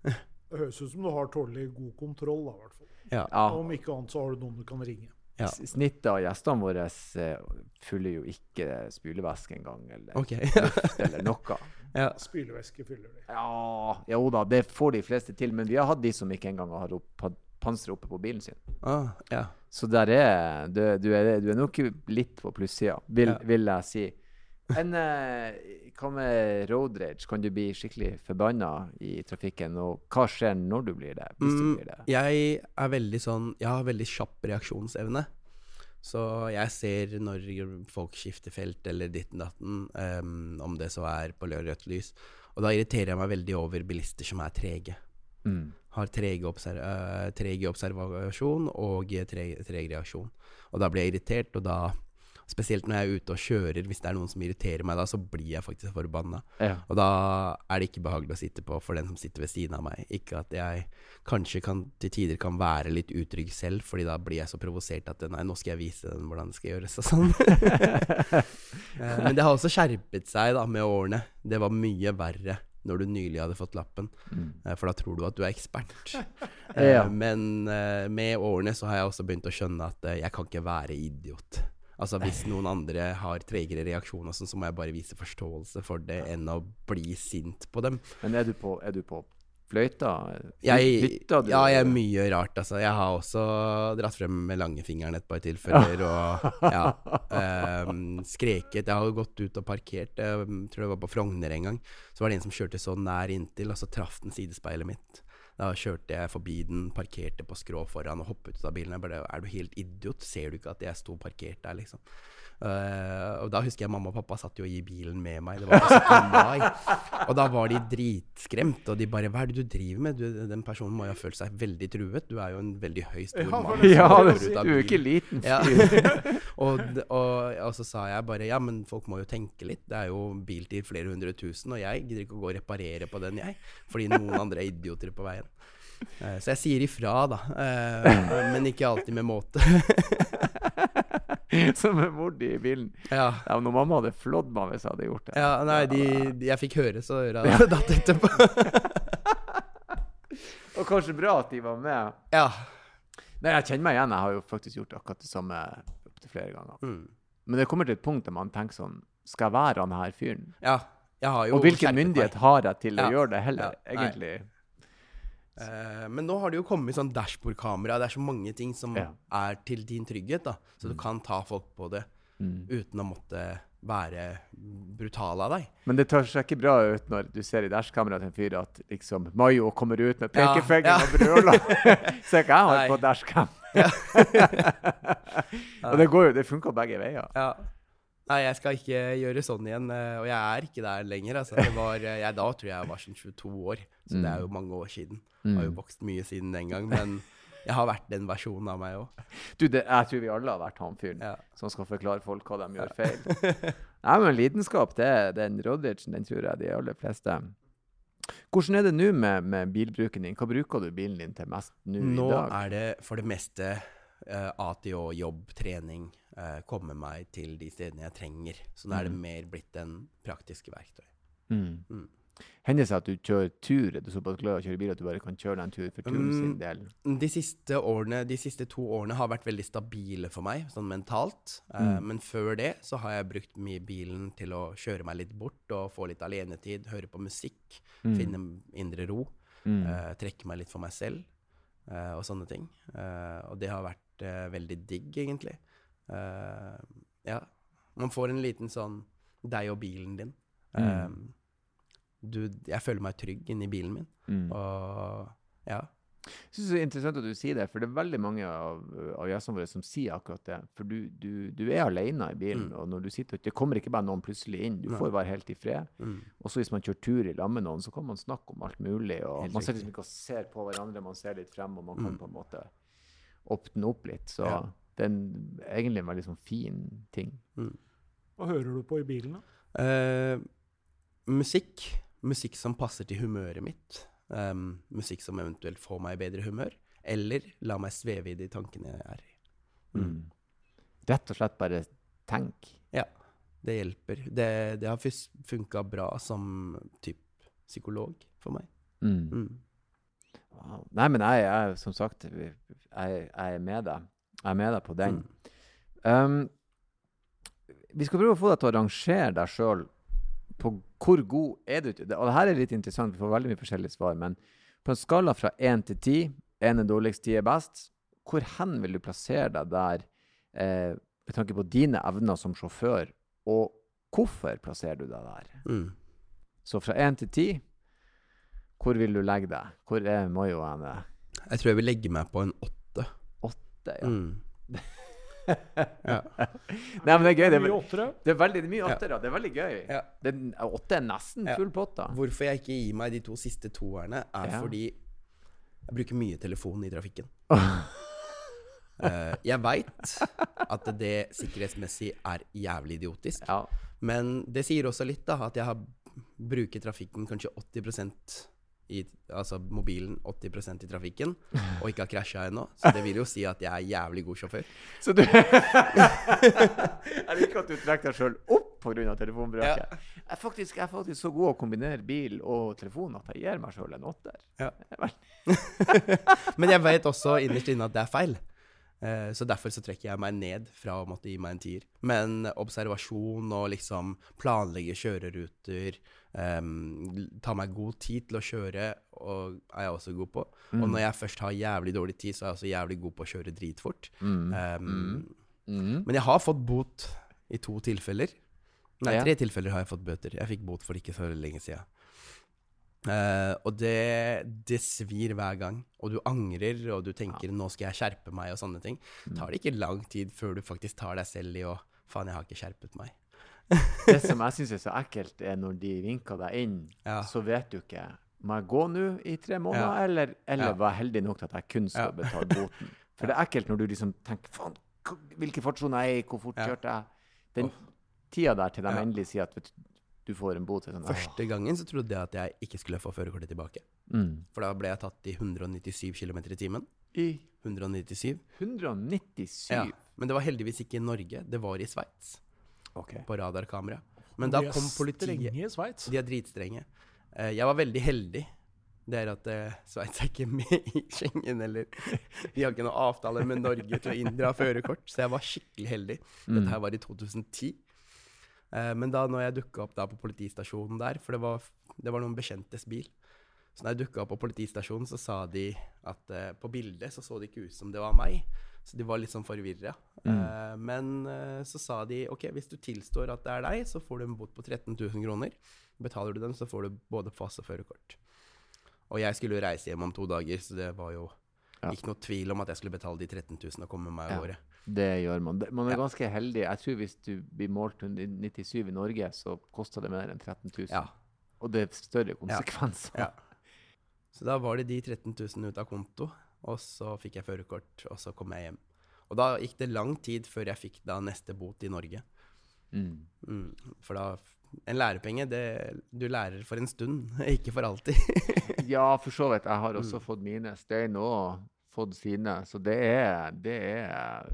S2: Det høres ut som du har tålelig god kontroll, da, i hvert fall.
S3: ja.
S1: Ja.
S2: Om ikke annet så har du noen du kan ringe.
S3: Ja.
S1: Snittet av gjestene våre eh, fyller jo ikke spylevæske engang, eller
S3: okay.
S1: luft, eller noe.
S3: ja.
S2: Spylevæske fyller de.
S1: Ja, jo da, det får de fleste til, men vi har hatt de som ikke engang har opp, panser oppe på bilen sin.
S3: Ah, ja.
S1: Så der er du, du, er, du er nok litt på plussida, vil,
S3: Ja.
S1: vil jeg si. Men eh, hva med road rage? Kan du bli skikkelig forbanna i trafikken? Og hva skjer når du blir det? Hvis du
S3: Mm,
S1: blir det?
S3: Jeg er veldig sånn Jeg har veldig kjapp reaksjonsevne. Så jeg ser når folk skifter felt eller ditten datten, um, om det så er på rødt lys. Og da irriterer jeg meg veldig over bilister som er trege.
S1: Mm.
S3: Har trege observ uh, observasjon og treg, treg reaksjon. Og da blir jeg irritert, og da Spesielt når jeg er ute og kjører, hvis det er noen som irriterer meg da, så blir jeg faktisk forbanna.
S1: Ja.
S3: Og da er det ikke behagelig å sitte på for den som sitter ved siden av meg. Ikke at jeg kanskje kan, til tider kan være litt utrygg selv, fordi da blir jeg så provosert at nei, nå skal jeg vise den hvordan det skal gjøres og sånn. Eh, Men det har også skjerpet seg da med årene. Det var mye verre når du nylig hadde fått lappen,
S1: Mm.
S3: eh, for da tror du at du er ekspert.
S1: Ja.
S3: Eh, Men med årene så har jeg også begynt å skjønne at jeg kan ikke være idiot. Altså Hvis noen andre har tregere reaksjon, og sånn, så må jeg bare vise forståelse for det enn å bli sint på dem.
S1: Men er du på, er du på fløyta?
S3: Jeg, ja, jeg er mye rart, altså. Jeg har også dratt frem med langfingeren et par tilfeller, og ja. um, skreket. Jeg har gått ut og parkert. Jeg tror det var på Frogner en gang. Så var det en som kjørte så nær inntil, og så traff den sidespeilet mitt. Da kjørte jeg forbi den, parkerte på skrå foran og hoppet ut av bilen. Jeg bare Er du helt idiot? Ser du ikke at jeg sto parkert der, liksom? Eh, og da husker jeg mamma og pappa satt jo i bilen med meg. Det var 17. mai. Og da var de dritskremt, og de bare Hva er det du driver med? Du, den personen må jo ha følt seg veldig truet. Du er jo en veldig høy, stor
S2: Ja,
S3: mann.
S1: Ja, det, du er jo ikke liten
S3: Ja. og, og, og så sa jeg bare ja, men folk må jo tenke litt. Det er jo bil til flere hundre tusen, og jeg gidder ikke å gå og reparere på den, jeg. Fordi noen andre er idioter på veien. Uh, så jeg sier ifra, da. Uh, men ikke alltid med måte.
S1: Som er mord i bilen.
S3: ja.
S1: Ja, når mamma hadde flådd meg hvis jeg hadde gjort det.
S3: ja, nei, de, de, jeg fikk høre så øra datt etterpå.
S1: Og kanskje bra at de var med.
S3: Ja.
S1: Nei, jeg kjenner meg igjen. Jeg har jo faktisk gjort akkurat det samme opptil flere ganger.
S3: Mm.
S1: Men det kommer til et punkt der man tenker sånn Skal jeg være han her fyren?
S3: ja. Jeg har jo
S1: Og hvilken myndighet har jeg til å gjøre det heller,
S3: Ja. Nei. Eh, men nå har det jo kommet sånn dashbordkamera. Det er så mange ting som
S1: Ja.
S3: er til din trygghet, da. Så du kan ta folk på det
S1: Mm.
S3: uten å måtte være brutal av deg.
S1: Men det tar seg ikke bra ut når du ser i dashkameraet til en fyr at liksom Mayo kommer ut med
S3: Ja,
S1: pekefingeren
S3: ja.
S1: og brøler. Se hva jeg har på dashcam. og det går jo, det funker begge veier.
S3: Ja. Nei, jeg skal ikke gjøre sånn igjen, eh, og jeg er ikke der lenger. Altså. Det var, eh, jeg, da tror jeg jeg var sånn 22 år, så det er jo mange år siden. Jeg har jo
S1: Mm.
S3: vokst mye siden den gang, men jeg har vært den versjonen av meg òg.
S1: Du, det, jeg tror vi alle har vært han fyren
S3: Ja.
S1: som skal forklare folk hva de gjør feil. Nei, men lidenskap, det, den Rodrichen, den tror jeg de aller fleste Hvordan er det nå med, med bilbruken din? Hva bruker du bilen din til mest nå,
S3: Nå
S1: i dag?
S3: er det for det meste uh, ATO, jobb, trening, eh, komme meg til de stedene jeg trenger. Så nå er det
S1: Mm.
S3: mer blitt en praktiske verktøy.
S1: Mm.
S3: Mm.
S1: Hender det seg at du kjører tur? Er du såpass glad i å kjøre bil at du bare kan kjøre deg en tur for turen sin
S3: Mm.
S1: del?
S3: De siste, årene, de siste to årene har vært veldig stabile for meg, sånn mentalt.
S1: Mm.
S3: Uh, men før det så har jeg brukt mye bilen til å kjøre meg litt bort og få litt alenetid, høre på musikk,
S1: Mm.
S3: finne indre ro,
S1: Mm.
S3: uh, trekke meg litt for meg selv uh, og sånne ting. Eh, og det har vært eh, veldig digg, egentlig. Eh, ja. Man får en liten sånn deg og bilen din. Eh,
S1: Mm.
S3: du, jeg føler meg trygg inni bilen min,
S1: Mm.
S3: og ja.
S1: Jeg synes det er interessant at du sier det, for det er veldig mange av, av gjestene våre som sier akkurat det. For du, du, du er alene i bilen,
S3: Mm.
S1: og når du sitter, det kommer ikke bare noen plutselig inn. Du får være helt i fred.
S3: Mm.
S1: Også hvis man kjører tur i lag med noen, så kan man snakke om alt mulig. og
S3: Helt
S1: Man sitter liksom ikke og ser på hverandre, man ser litt frem, og man kan
S3: Mm.
S1: på en måte åpne opp litt. Så
S3: Ja.
S1: det er en, egentlig en veldig sånn fin ting.
S2: Hva hører du på i bilen, da?
S3: Eh, musikk. Musikk som passer til humøret mitt. Um, musikk som eventuelt får meg i bedre humør. Eller la meg sveve i de tankene jeg er i. Mm.
S1: Rett og slett bare tenk.
S3: Ja, det hjelper. Det, det har funka bra som typ psykolog for meg.
S1: Mm. Wow. Nei, men jeg, er som sagt, jeg, jeg er med deg. Jeg er med deg på den.
S3: Mm.
S1: Um, vi skal prøve å få deg til å rangere deg sjøl på hvor god er du Og det her er litt interessant, vi får veldig mye forskjellige svar. Men på en skala fra én til ti, én er dårligst, ti er best, hvor hen vil du plassere deg der eh, med tanke på dine evner som sjåfør, og hvorfor plasserer du deg der?
S3: Mm.
S1: Så fra én til ti, hvor vil du legge deg? Hvor er Mayo henne?
S3: Jeg tror jeg vil legge meg på en åtte.
S1: Åtte, ja.
S3: Mm. ja.
S1: Nei, men det er gøy. Det er,
S2: Mye
S1: det er veldig det er mye
S3: Ja.
S1: Det er veldig gøy.
S3: Ja.
S1: Det er, åtte er nesten
S3: Ja.
S1: full pott, da.
S3: Hvorfor jeg ikke gir meg de to siste toerne, er
S1: Ja.
S3: fordi jeg bruker mye telefon i trafikken. Uh, jeg veit at det sikkerhetsmessig er jævlig idiotisk.
S1: Ja.
S3: Men det sier også litt, da, at jeg har bruker trafikken kanskje 80 i, altså mobilen 80% i trafikken, og ikke har krasja ennå. Så det vil jo si at jeg er jævlig god sjåfør.
S1: Så du Jeg liker at du trekker deg sjøl opp pga. telefonbruket.
S3: Ja.
S1: Jeg, er faktisk, jeg er faktisk så god å kombinere bil og telefon at jeg gir meg sjøl en åtter.
S3: Ja. Men jeg vet også innerst inne at det er feil. Eh, Så derfor så trekker jeg meg ned fra å måtte gi meg en tier. Men observasjon og liksom planlegge kjøreruter, um, ta meg god tid til å kjøre, er jeg også god på. Og når jeg først har jævlig dårlig tid, så er jeg også jævlig god på å kjøre dritfort.
S1: Mm.
S3: Um,
S1: Mm.
S3: Men jeg har fått bot i to tilfeller. Nei, tre tilfeller har jeg fått bøter. Jeg fikk bot for ikke så lenge siden. Eh, og det, det svir hver gang. Og du angrer, og du tenker 'nå skal jeg skjerpe meg', og sånne ting.
S1: Mm.
S3: Tar det ikke lang tid før du faktisk tar deg selv i å 'faen, jeg har ikke skjerpet meg'.
S1: Det som jeg syns er så ekkelt, er når de vinker deg inn,
S3: Ja.
S1: så vet du ikke Må jeg gå nå i tre måneder,
S3: Ja.
S1: eller, eller
S3: Ja.
S1: var jeg heldig nok til at jeg kun skal
S3: Ja.
S1: betale boten? For det er ekkelt når du liksom tenker Faen, hvilken hvilke fartsoner er jeg i? Hvor fort
S3: Ja.
S1: kjørte jeg? Den tida der til de
S3: Ja.
S1: endelig sier at vet, du, du får en bot. er Sånn.
S3: Første gangen så trodde jeg at jeg ikke skulle få førerkortet tilbake.
S1: Mm.
S3: For da ble jeg tatt i 197 km i timen.
S1: I
S3: 197.
S1: 197.
S3: Ja. Men det var heldigvis ikke i Norge, det var i Sveits.
S1: OK.
S3: På radarkamera. Men da
S2: De er
S3: kom politiet
S2: Strenge i Sveits.
S3: De er dritstrenge. Eh, jeg var veldig heldig det er at eh, Sveits er ikke med i Schengen, eller Vi har ikke noe avtale med Norge til å inndra førerkort, så jeg var skikkelig heldig.
S1: Mm.
S3: Dette her var i 2010. Eh, men da når jeg dukka opp på politistasjonen der, for det var, det var noen bekjentes bil Så når jeg dukka opp på politistasjonen, så sa de at uh, på bildet så så det ikke ut som det var meg. Så de var litt sånn forvirra.
S1: Mm.
S3: Uh, men uh, så sa de OK, hvis du tilstår at det er deg, så får du en bot på 13 000 kroner. Betaler du den, så får du både pass og førerkort. Og jeg skulle jo reise hjem om to dager, så det var jo
S1: Ja.
S3: ikke noe tvil om at jeg skulle betale de 13 000 og komme meg av
S1: Ja.
S3: gårde.
S1: Det gjør man. Man er
S3: Ja.
S1: ganske heldig. Jeg tror hvis du blir målt til 97 i Norge, så koster det mer enn 13 000.
S3: Ja.
S1: Og det er større konsekvenser.
S3: Ja. Så da var det de 13 000 ut av konto, og så fikk jeg førerkort, og så kom jeg hjem. Og da gikk det lang tid før jeg fikk da neste bot i Norge.
S1: Mm.
S3: Mm, for da En lærepenge, det du lærer for en stund, ikke for alltid.
S1: Ja, for så vidt. Jeg har også
S3: Mm.
S1: fått mine. Stein òg fått sine. Så det er, det er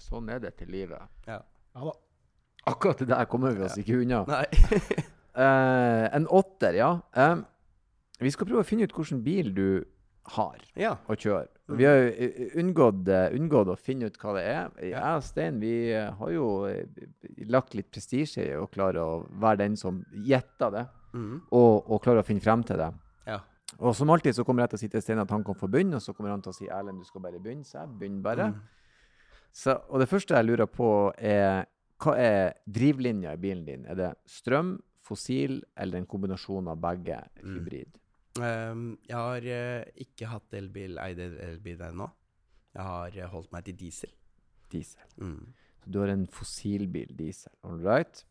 S1: Sånn er det til livet.
S3: ja.
S2: Ja da.
S1: Akkurat det der kommer vi oss ikke unna.
S3: Nei.
S1: uh, en åtter, ja. Eh, vi skal prøve å finne ut hvilken bil du har
S3: ja.
S1: å kjøre.
S3: Mm.
S1: Vi har jo eh, unngått, eh, unngått å finne ut hva det er. Jeg
S3: Ja.
S1: og Stein vi har jo lagt litt prestisje i å klare å være den som gjetter det,
S3: Mm,
S1: og, og klare å finne frem til det. Og som alltid så kommer jeg til å si til Stein at han kan få begynne, og så kommer han til å si Erlend, du skal bare begynne. Så jeg begynner bare.
S3: Mm.
S1: Så, og det første jeg lurer på, er hva er drivlinja i bilen din? Er det strøm, fossil eller en kombinasjon av begge?
S3: Mm.
S1: Hybrid?
S3: Ehm, jeg har uh, ikke hatt elbil, eid elbil ennå. Jeg har uh, holdt meg til diesel.
S1: Diesel.
S3: Mm.
S1: Så du har en fossilbil diesel. All right?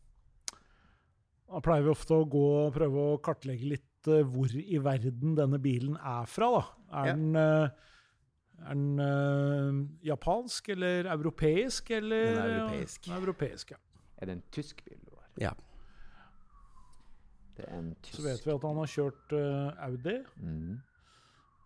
S2: Da pleier vi ofte å gå og prøve å kartlegge litt eh, hvor i verden denne bilen er fra. da. Er
S3: Ja.
S2: den, eh, er den eh, japansk eller europeisk? Eller,
S3: Den er europeisk.
S2: Ja, europeisk, ja.
S1: Er det en tysk bil du har?
S3: Ja.
S1: Det er en tysk.
S2: Så vet vi at han har kjørt Audi.
S1: Mm.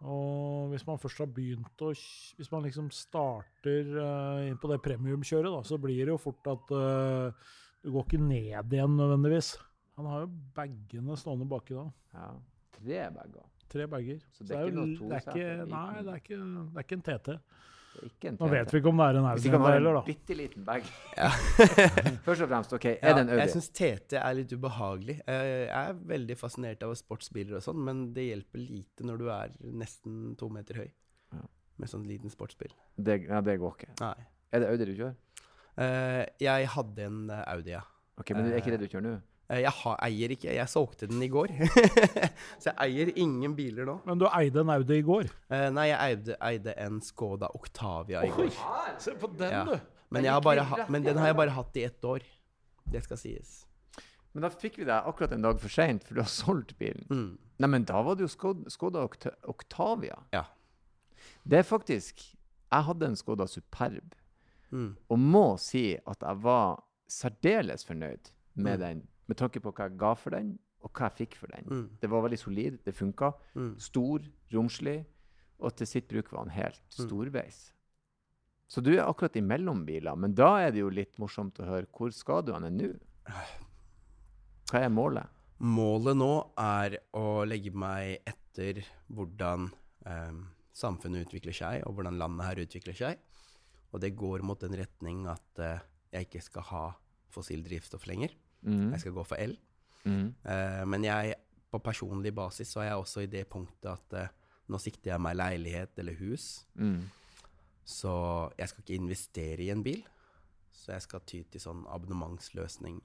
S2: Og hvis man først har begynt å Hvis man liksom starter uh, inn på det premiumkjøret, da, så blir det jo fort at uh, du går ikke ned igjen nødvendigvis. Han har jo bagene stående baki da.
S1: Ja. Tre bager.
S2: Tre bager.
S1: Så det er ikke
S2: jo det er ikke. Nei, det er ikke, det er ikke en TT.
S1: Ikke en
S2: Nå vet vi ikke om det er en Audi heller,
S1: en
S2: da.
S1: bitte liten bag.
S3: Ja.
S1: Først og fremst, OK, er
S3: Ja,
S1: det en Audi?
S3: Jeg syns TT er litt ubehagelig. Eh, Jeg er veldig fascinert av sportsbiler og sånn, men det hjelper lite når du er nesten to meter høy
S1: Ja.
S3: med sånn liten sportsbil.
S1: Det, ja, det går ikke.
S3: Nei.
S1: Er det Audi du kjører?
S3: Uh, Jeg hadde en eh, Audi, ja.
S1: Ok, Men det er ikke det du kjører nå?
S3: Eh, Jeg har, eier ikke, jeg solgte den i går. Så jeg eier ingen biler nå.
S2: Men du eide en Audi i går.
S3: Eh, Nei, jeg eide, eide en Skoda Octavia i går.
S2: Se på den,
S3: Ja.
S2: du!
S3: Men,
S1: Den
S3: jeg har bare ha, men den har jeg bare hatt i ett år. Det skal sies.
S1: Men da fikk vi deg akkurat en dag for seint, for du har solgt bilen.
S3: Mm.
S1: Nei, men da var det jo Skoda, Skoda Oct Octavia.
S3: Ja.
S1: Det er faktisk Jeg hadde en Skoda Superb,
S3: Mm.
S1: og må si at jeg var særdeles fornøyd med
S3: Mm.
S1: den, med tanke på hva jeg ga for den, og hva jeg fikk for den.
S3: Mm.
S1: Det var veldig solid, det funka.
S3: Mm.
S1: Stor, romslig, og til sitt bruk var han helt
S3: Mm.
S1: storveis. Så du er akkurat imellom biler, men da er det jo litt morsomt å høre hvor skal du hen nå? Hva er målet?
S3: Målet nå er å legge meg etter hvordan eh, samfunnet utvikler seg, og hvordan landet her utvikler seg. Og det går mot den retning at eh, jeg ikke skal ha fossilt drivstoff lenger.
S1: Mm.
S3: Jeg skal gå for L.
S1: Mm.
S3: Uh, men jeg, på personlig basis så er jeg også i det punktet at uh, nå sikter jeg meg leilighet eller hus.
S1: Mm.
S3: Så jeg skal ikke investere i en bil. Så jeg skal ty til sånn abonnementsløsning.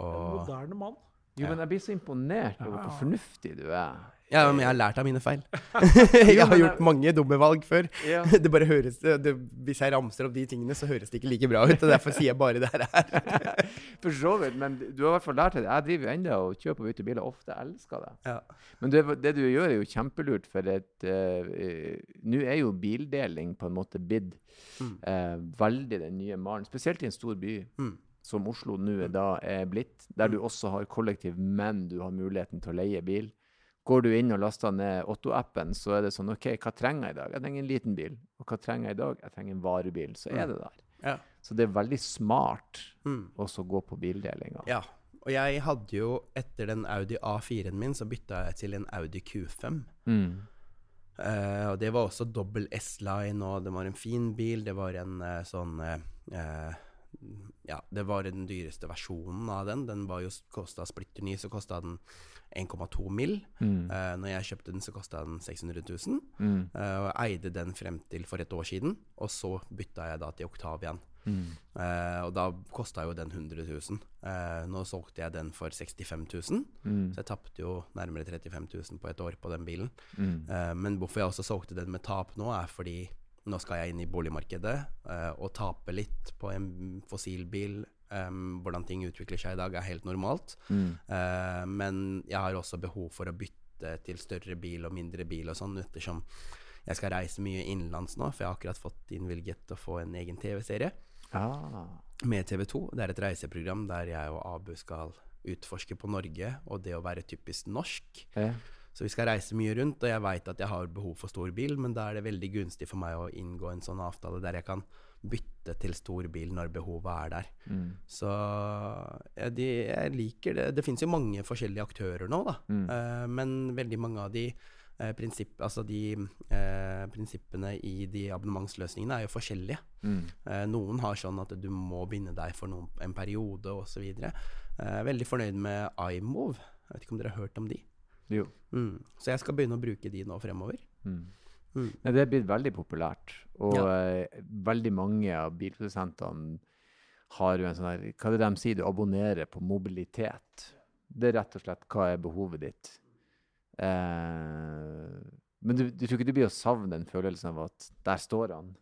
S2: En moderne mann.
S1: Jo,
S3: Ja.
S1: men jeg blir så imponert over hvor
S2: Ja.
S1: fornuftig du er.
S3: Ja, men jeg har lært av mine feil. jeg har gjort mange dumme valg før. Det bare høres, det, hvis jeg ramser opp de tingene, så høres det ikke like bra ut. og Derfor sier jeg bare det her.
S1: For så vidt, men du har i hvert fall lært det. Jeg driver jo ennå og kjøper og bytter biler ofte. Jeg elsker det.
S3: Ja.
S1: Men det, det du gjør, er jo kjempelurt, for uh, Nå er jo bildeling på en måte bidd
S3: Mm.
S1: eh, veldig den nye malen, spesielt i en stor by.
S3: Mm.
S1: som Oslo nå er da er blitt, der du også har kollektiv, men du har muligheten til å leie bil. Går du inn og laster ned Otto-appen, så er det sånn OK, hva trenger jeg i dag? Jeg trenger en liten bil. Og hva trenger jeg i dag? Jeg trenger en varebil. Så er det der.
S3: Ja.
S1: Så det er veldig smart
S3: Mm.
S1: også å gå på bildelinga.
S3: ja. Og jeg hadde jo, etter den Audi A4-en min, så bytta jeg til en Audi Q5.
S1: Mm.
S3: Uh, og det var også dobbel S-line, og det var en fin bil. Det var en uh, sånn eh, Ja, det var den dyreste versjonen av den. Den var jo kosta splitter ny, så kosta den 1,2 mill.
S1: Mm.
S3: Uh, når jeg kjøpte den, så kosta den 600 000.
S1: Mm.
S3: Uh, og jeg eide den frem til for et år siden, og så bytta jeg da til Octavian.
S1: Mm.
S3: Uh, og da kosta jo den 100 000. Eh, nå solgte jeg den for 65 000,
S1: Mm.
S3: så jeg tapte jo nærmere 35 000 på et år på den bilen.
S1: Mm.
S3: Men hvorfor jeg også solgte den med tap nå, er fordi nå skal jeg inn i boligmarkedet eh, og tape litt på en fossilbil. Um, hvordan ting utvikler seg i dag, er helt normalt.
S1: Mm.
S3: Uh, men jeg har også behov for å bytte til større bil og mindre bil og sånn, ettersom jeg skal reise mye innenlands nå, for jeg har akkurat fått innvilget å få en egen TV-serie
S1: Ah.
S3: med TV2. Det er et reiseprogram der jeg og Abu skal utforske på Norge og det å være typisk norsk.
S1: Ja.
S3: Så vi skal reise mye rundt, og jeg veit at jeg har behov for stor bil, men da er det veldig gunstig for meg å inngå en sånn avtale der jeg kan bytte til stor bil når behovet er der.
S1: Mm.
S3: Så ja, de, jeg liker det. Det finnes jo mange forskjellige aktører nå, da.
S1: Mm.
S3: Eh, men veldig mange av de, eh, prinsipp, altså de eh, prinsippene i de abonnementsløsningene er jo forskjellige.
S1: Mm.
S3: Eh, noen har sånn at du må binde deg for noen, en periode osv. Eh, veldig fornøyd med iMove. Jeg vet ikke om dere har hørt om de?
S1: Jo.
S3: Mm. Så jeg skal begynne å bruke de nå fremover.
S1: Mm.
S3: Mm.
S1: Det er blitt veldig populært, og
S3: Ja.
S1: eh, veldig mange av bilprodusentene har jo en sånn her Hva er det de sier? Du abonnerer på mobilitet. Det er rett og slett hva er behovet ditt. Eh, men du, du tror ikke du blir å savne den følelsen av at der står han.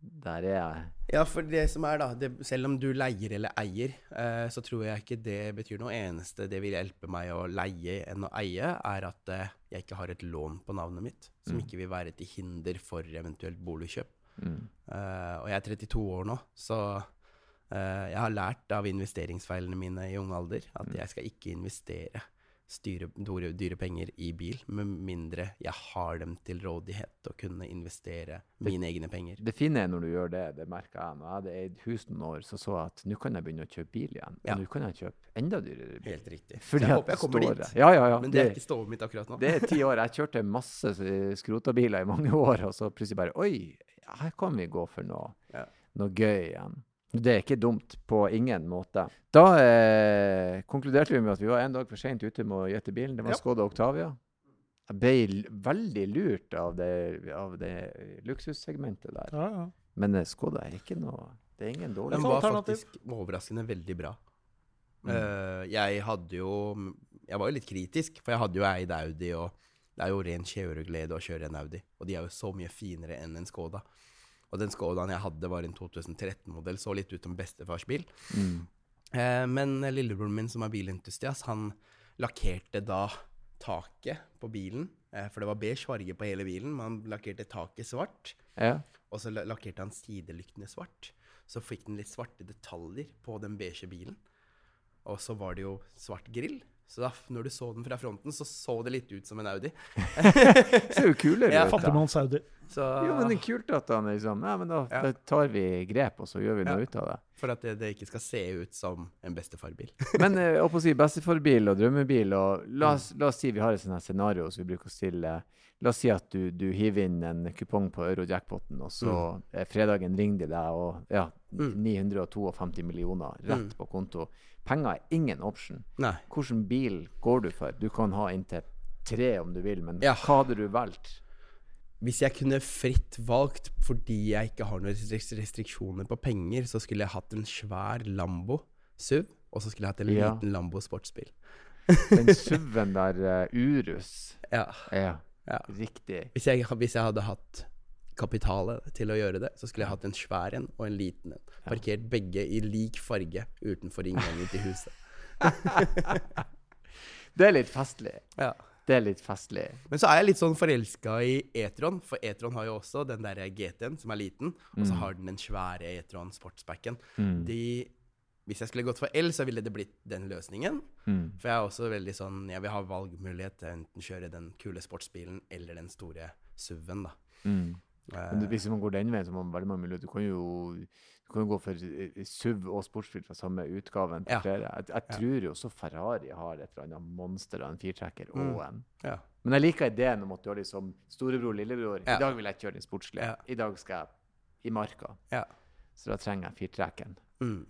S1: Der er jeg.
S3: Ja, for det som er, da det, Selv om du leier eller eier, eh, så tror jeg ikke det betyr noe. Eneste det vil hjelpe meg å leie enn å eie, er at eh, jeg ikke har et lån på navnet mitt, som
S1: Mm.
S3: ikke vil være til hinder for eventuelt boligkjøp.
S1: Mm.
S3: Eh, og jeg er 32 år nå, så eh, jeg har lært av investeringsfeilene mine i ung alder at
S1: Mm.
S3: jeg skal ikke investere styre, dyre, penger i bil, med mindre jeg har dem til rådighet og kunne investere mine egne penger.
S1: Det fine er når du gjør det, det merker jeg. Når jeg hadde eid hus noen år, så så jeg at nå kan jeg begynne å kjøpe bil igjen.
S3: Ja.
S1: Og nå kan jeg kjøpe enda dyrere bil.
S3: Helt riktig.
S1: Fordi
S3: så jeg håper jeg kommer dit.
S1: Ja, ja, ja.
S3: Men det er ikke stået mitt akkurat nå.
S1: Det er ti år. Jeg kjørte masse eh, skrota biler i mange år, og så plutselig bare Oi, her kan vi gå for noe,
S3: Ja.
S1: noe gøy igjen. Det er ikke dumt på ingen måte. Da eh, konkluderte vi med at vi var en dag for seint ute med å gjette bilen. Det var
S3: Ja.
S1: Skoda Octavia. Jeg ble veldig lurt av det, av det luksussegmentet der.
S2: Ja, ja.
S1: Men eh, Skoda er ikke noe Det er ingen dårlig
S3: Den var faktisk overraskende veldig bra.
S1: Mm.
S3: Uh, jeg hadde jo Jeg var jo litt kritisk, for jeg hadde jo eid Audi, og det er jo ren kjøreglede å kjøre en Audi. Og de er jo så mye finere enn en Skoda. Og den Skodaen jeg hadde, var en 2013-modell, så litt ut som bestefarsbil.
S1: Mm.
S3: Eh, men lillebroren min, som er bilentusiast, han lakkerte da taket på bilen. Eh, for det var beige farge på hele bilen, men han lakkerte taket svart.
S1: Ja.
S3: Og så la- lakkerte han sidelyktene svart. Så fikk den litt svarte detaljer på den beige bilen. Og så var det jo svart grill. Så da, når du så den fra fronten, så så det litt ut som en Audi.
S1: Ser jo kulere
S3: Ja.
S1: ut. da.
S2: Fattigmanns-Audi.
S3: Så,
S1: Jo, men det er kult at han liksom Ja, men da,
S3: Ja.
S1: da tar vi grep, og så gjør vi noe
S3: Ja.
S1: ut av det.
S3: For at det, det ikke skal se ut som en bestefarbil.
S1: Men eh, jeg holdt på å si bestefarbil og drømmebil, og
S3: Mm.
S1: la oss, la oss si vi har et sånt her scenario som vi bruker å stille. La oss si at du, du hiver inn en kupong på Eurojackpoten, og så eh, fredagen ringer de deg, og ja,
S3: Mm.
S1: 952 millioner rett
S3: Mm.
S1: på konto. Penger er ingen option.
S3: Nei.
S1: Hvilken bil går du for? Du kan ha inntil tre om du vil, men
S3: Ja.
S1: hva hadde du valgt?
S3: Hvis jeg kunne fritt valgt fordi jeg ikke har noen restriksjoner på penger, så skulle jeg hatt en svær Lambo SUV, og så skulle jeg hatt en
S1: Ja.
S3: liten Lambo sportsbil.
S1: Den SUV-en der, uh, Urus.
S3: Ja.
S1: Ja,
S3: ja.
S1: riktig.
S3: Hvis, jeg, hvis jeg hadde hatt kapitalet til å gjøre det, så skulle jeg hatt en svær en og en liten en. Parkert begge i lik farge utenfor inngangen til huset.
S1: Det er litt festlig.
S3: Ja.
S1: Det er litt festlig.
S3: Men så er jeg litt sånn forelska i E-tron, for E-tron har jo også den der GT-en som er liten, og så har den den svære E-tron sportsbacken.
S1: Mm.
S3: De Hvis jeg skulle gått for L, så ville det blitt den løsningen.
S1: Mm.
S3: For jeg er også veldig sånn Jeg vil ha valgmulighet til enten kjøre den kule sportsbilen eller den store SUV-en, da.
S1: Mm.
S3: Eh,
S1: Men hvis man går den veien, så har man veldig mange muligheter. Du kan jo, du kan gå for eh, SUV og sportsbil fra samme utgaven.
S3: Ja.
S1: Jeg, jeg tror jo også Ferrari har et eller annet monster av en firtrekker
S3: Mm.
S1: og en
S3: Ja.
S1: Men jeg liker ideen om at du har liksom storebror, lillebror.
S3: Ja.
S1: I dag vil jeg kjøre den sportslige. I dag skal jeg i marka.
S3: Ja.
S1: Så da trenger jeg firtrekkeren.
S3: Mm.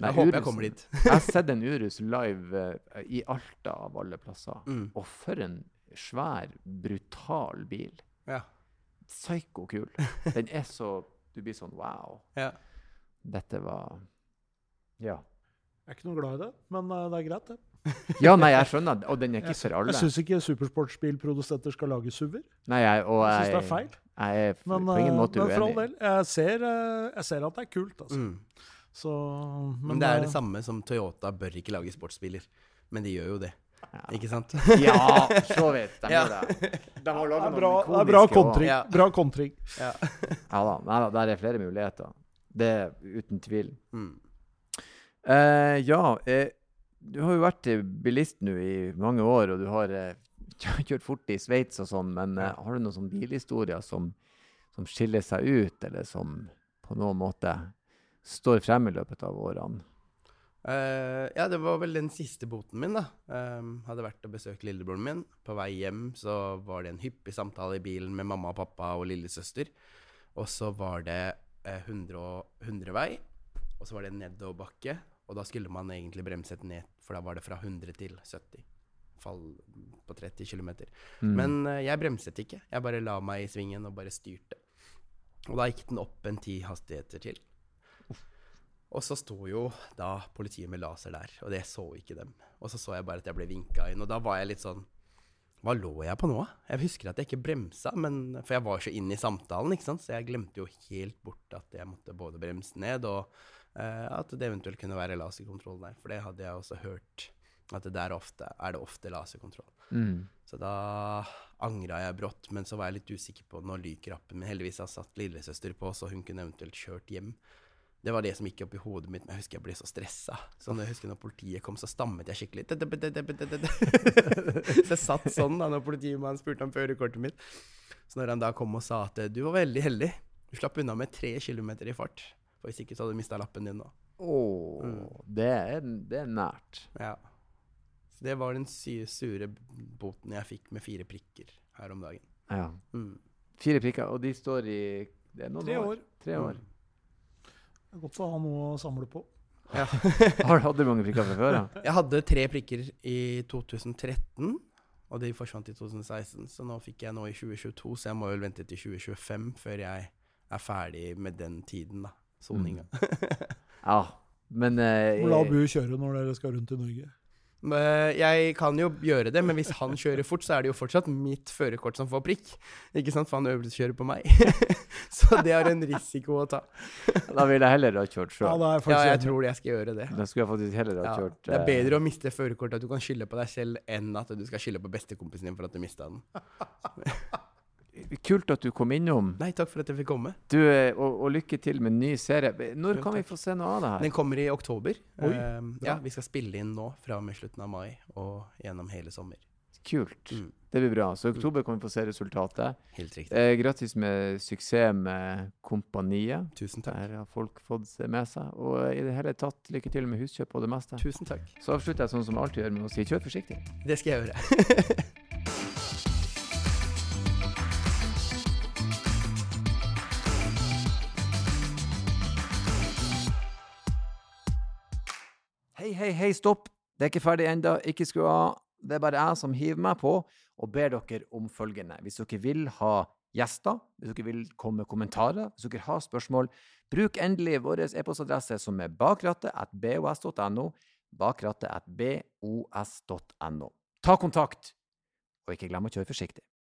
S3: Jeg håper jeg kommer dit.
S1: jeg har sett en Urus live eh, i Alta av alle plasser.
S3: Mm.
S1: Og for en svær, brutal bil.
S3: Ja.
S1: Psyko kul. Den er så Du blir sånn wow.
S3: Ja.
S1: Dette var Ja.
S2: Jeg er ikke noe glad i det, men eh, det er greit, det.
S1: Ja, nei, jeg skjønner. det, Og den er ikke for alle.
S2: Jeg syns ikke supersportsbilprodusenter skal lage SUV-er.
S1: Nei, jeg, og
S2: Jeg syns
S1: jeg,
S2: det er feil.
S1: jeg er
S2: Men,
S1: på ingen måte uenig.
S2: men for all del, jeg ser, eh, jeg ser at det er kult, altså.
S3: Mm.
S2: Så,
S3: Men det er det
S2: eh,
S3: samme som Toyota bør ikke lage sportsbiler. Men de gjør jo det.
S1: Ja.
S3: Ikke sant?
S1: Ja, så vidt. De
S3: Ja.
S1: det. De har
S2: det er
S1: noen
S2: bra, det er bra kontring.
S3: Ja.
S2: Bra kontring.
S3: Ja.
S1: Ja. Da, der er flere muligheter. Det er uten tvil.
S3: Mm.
S1: Eh, ja, eh, du har jo vært bilist nå i mange år, og du har eh, kjørt fort i Sveits og sånn, men eh, har du noen sånn bilhistorier som, som skiller seg ut, eller som på noen måte står frem i løpet av årene?
S3: Uh, ja, det var vel den siste boten min, da. Um, hadde vært og besøkt lillebroren min. På vei hjem så var det en hyppig samtale i bilen med mamma og pappa og lillesøster. Og så var det 100 og 100-vei, og så var det nedoverbakke. Og da skulle man egentlig bremset ned, for da var det fra 100 til 70. Fall på 30 km.
S1: Mm.
S3: Men eh, jeg bremset ikke. Jeg bare la meg i svingen og bare styrte. Og da gikk den opp en ti hastigheter til. Og så sto jo da politiet med laser der, og det så ikke dem. Og så så jeg bare at jeg ble vinka inn, og da var jeg litt sånn Hva lå jeg på nå? Jeg husker at jeg ikke bremsa, men, for jeg var så inn i samtalen, ikke sant? så jeg glemte jo helt bort at jeg måtte både bremse ned, og eh, at det eventuelt kunne være laserkontroll der. For det hadde jeg også hørt, at det der ofte, er det ofte laserkontroll.
S1: Mm.
S3: Så da angra jeg brått, men så var jeg litt usikker på når lykrappen min Heldigvis har satt lillesøster på, så hun kunne eventuelt kjørt hjem. Det var det som gikk opp i hodet mitt, men jeg husker jeg ble så stressa. Så når jeg husker når politiet kom, så stammet jeg skikkelig. Så jeg satt sånn da når politimannen spurte om førerkortet mitt. Så når han da kom og sa at du var veldig heldig, du slapp unna med tre kilometer i fart. For hvis ikke så hadde du mista lappen din nå.
S1: Åh,
S3: Mm.
S1: det, er, det er nært.
S3: Ja. Så det var den sure boten jeg fikk med fire prikker her om dagen.
S1: Ja.
S3: Mm.
S1: Fire prikker, og de står i det er noen
S2: Tre år.
S1: Tre år.
S2: Det er godt å ha noe å samle på.
S3: Ja.
S1: Har Hadde du mange prikker fra før? Ja?
S3: Jeg hadde tre prikker i 2013, og de forsvant i 2016. Så nå fikk jeg nå i 2022, så jeg må vel vente til 2025 før jeg er ferdig med den tiden, da. Soninga.
S1: ja. Men eh,
S2: la Bu kjøre når dere skal rundt i Norge.
S3: Jeg kan jo gjøre det, men hvis han kjører fort, så er det jo fortsatt mitt førerkort som får prikk. Ikke sant, for han øvelseskjører på meg. så det er en risiko å ta.
S1: da ville jeg heller ha kjørt
S2: Ja,
S1: sjøl.
S2: er
S3: Ja, jeg tror jeg skal gjøre det.
S1: da skulle jeg faktisk heller ha
S3: Ja,
S1: kjørt
S3: det er
S1: eh,
S3: bedre å miste førerkortet, at du kan skylde på deg selv, enn at du skal skylde på bestekompisen din for at du mista den.
S1: Kult at du kom innom.
S3: Nei, takk for at jeg fikk komme.
S1: Du, eh, og, og lykke til med ny serie. Når kan vi få se noe av det her?
S3: Den kommer i oktober.
S2: Oi,
S3: Ehm, ja, vi skal spille inn nå fra og med slutten av mai og gjennom hele sommer.
S1: Kult.
S3: Mm.
S1: Det blir bra. Så i oktober kan vi få se resultatet.
S3: Helt riktig.
S1: Eh, grattis med suksess med Kompaniet.
S3: Tusen takk.
S1: Der har folk fått det med seg. Og i det hele tatt, lykke til med huskjøp og det meste.
S3: Tusen takk.
S1: Så avslutter jeg sånn som jeg alltid gjør, med å si kjør forsiktig.
S3: Det skal jeg gjøre.
S1: Hei, hei, hei, stopp! Det er ikke ferdig enda, Ikke skru av. Det er bare jeg som hiver meg på og ber dere om følgende. Hvis dere vil ha gjester, hvis dere vil komme med kommentarer, hvis dere har spørsmål, bruk endelig vår e-postadresse som er bakrattet.bos.no. Bakrattet.bos.no. Ta kontakt, og ikke glem å kjøre forsiktig.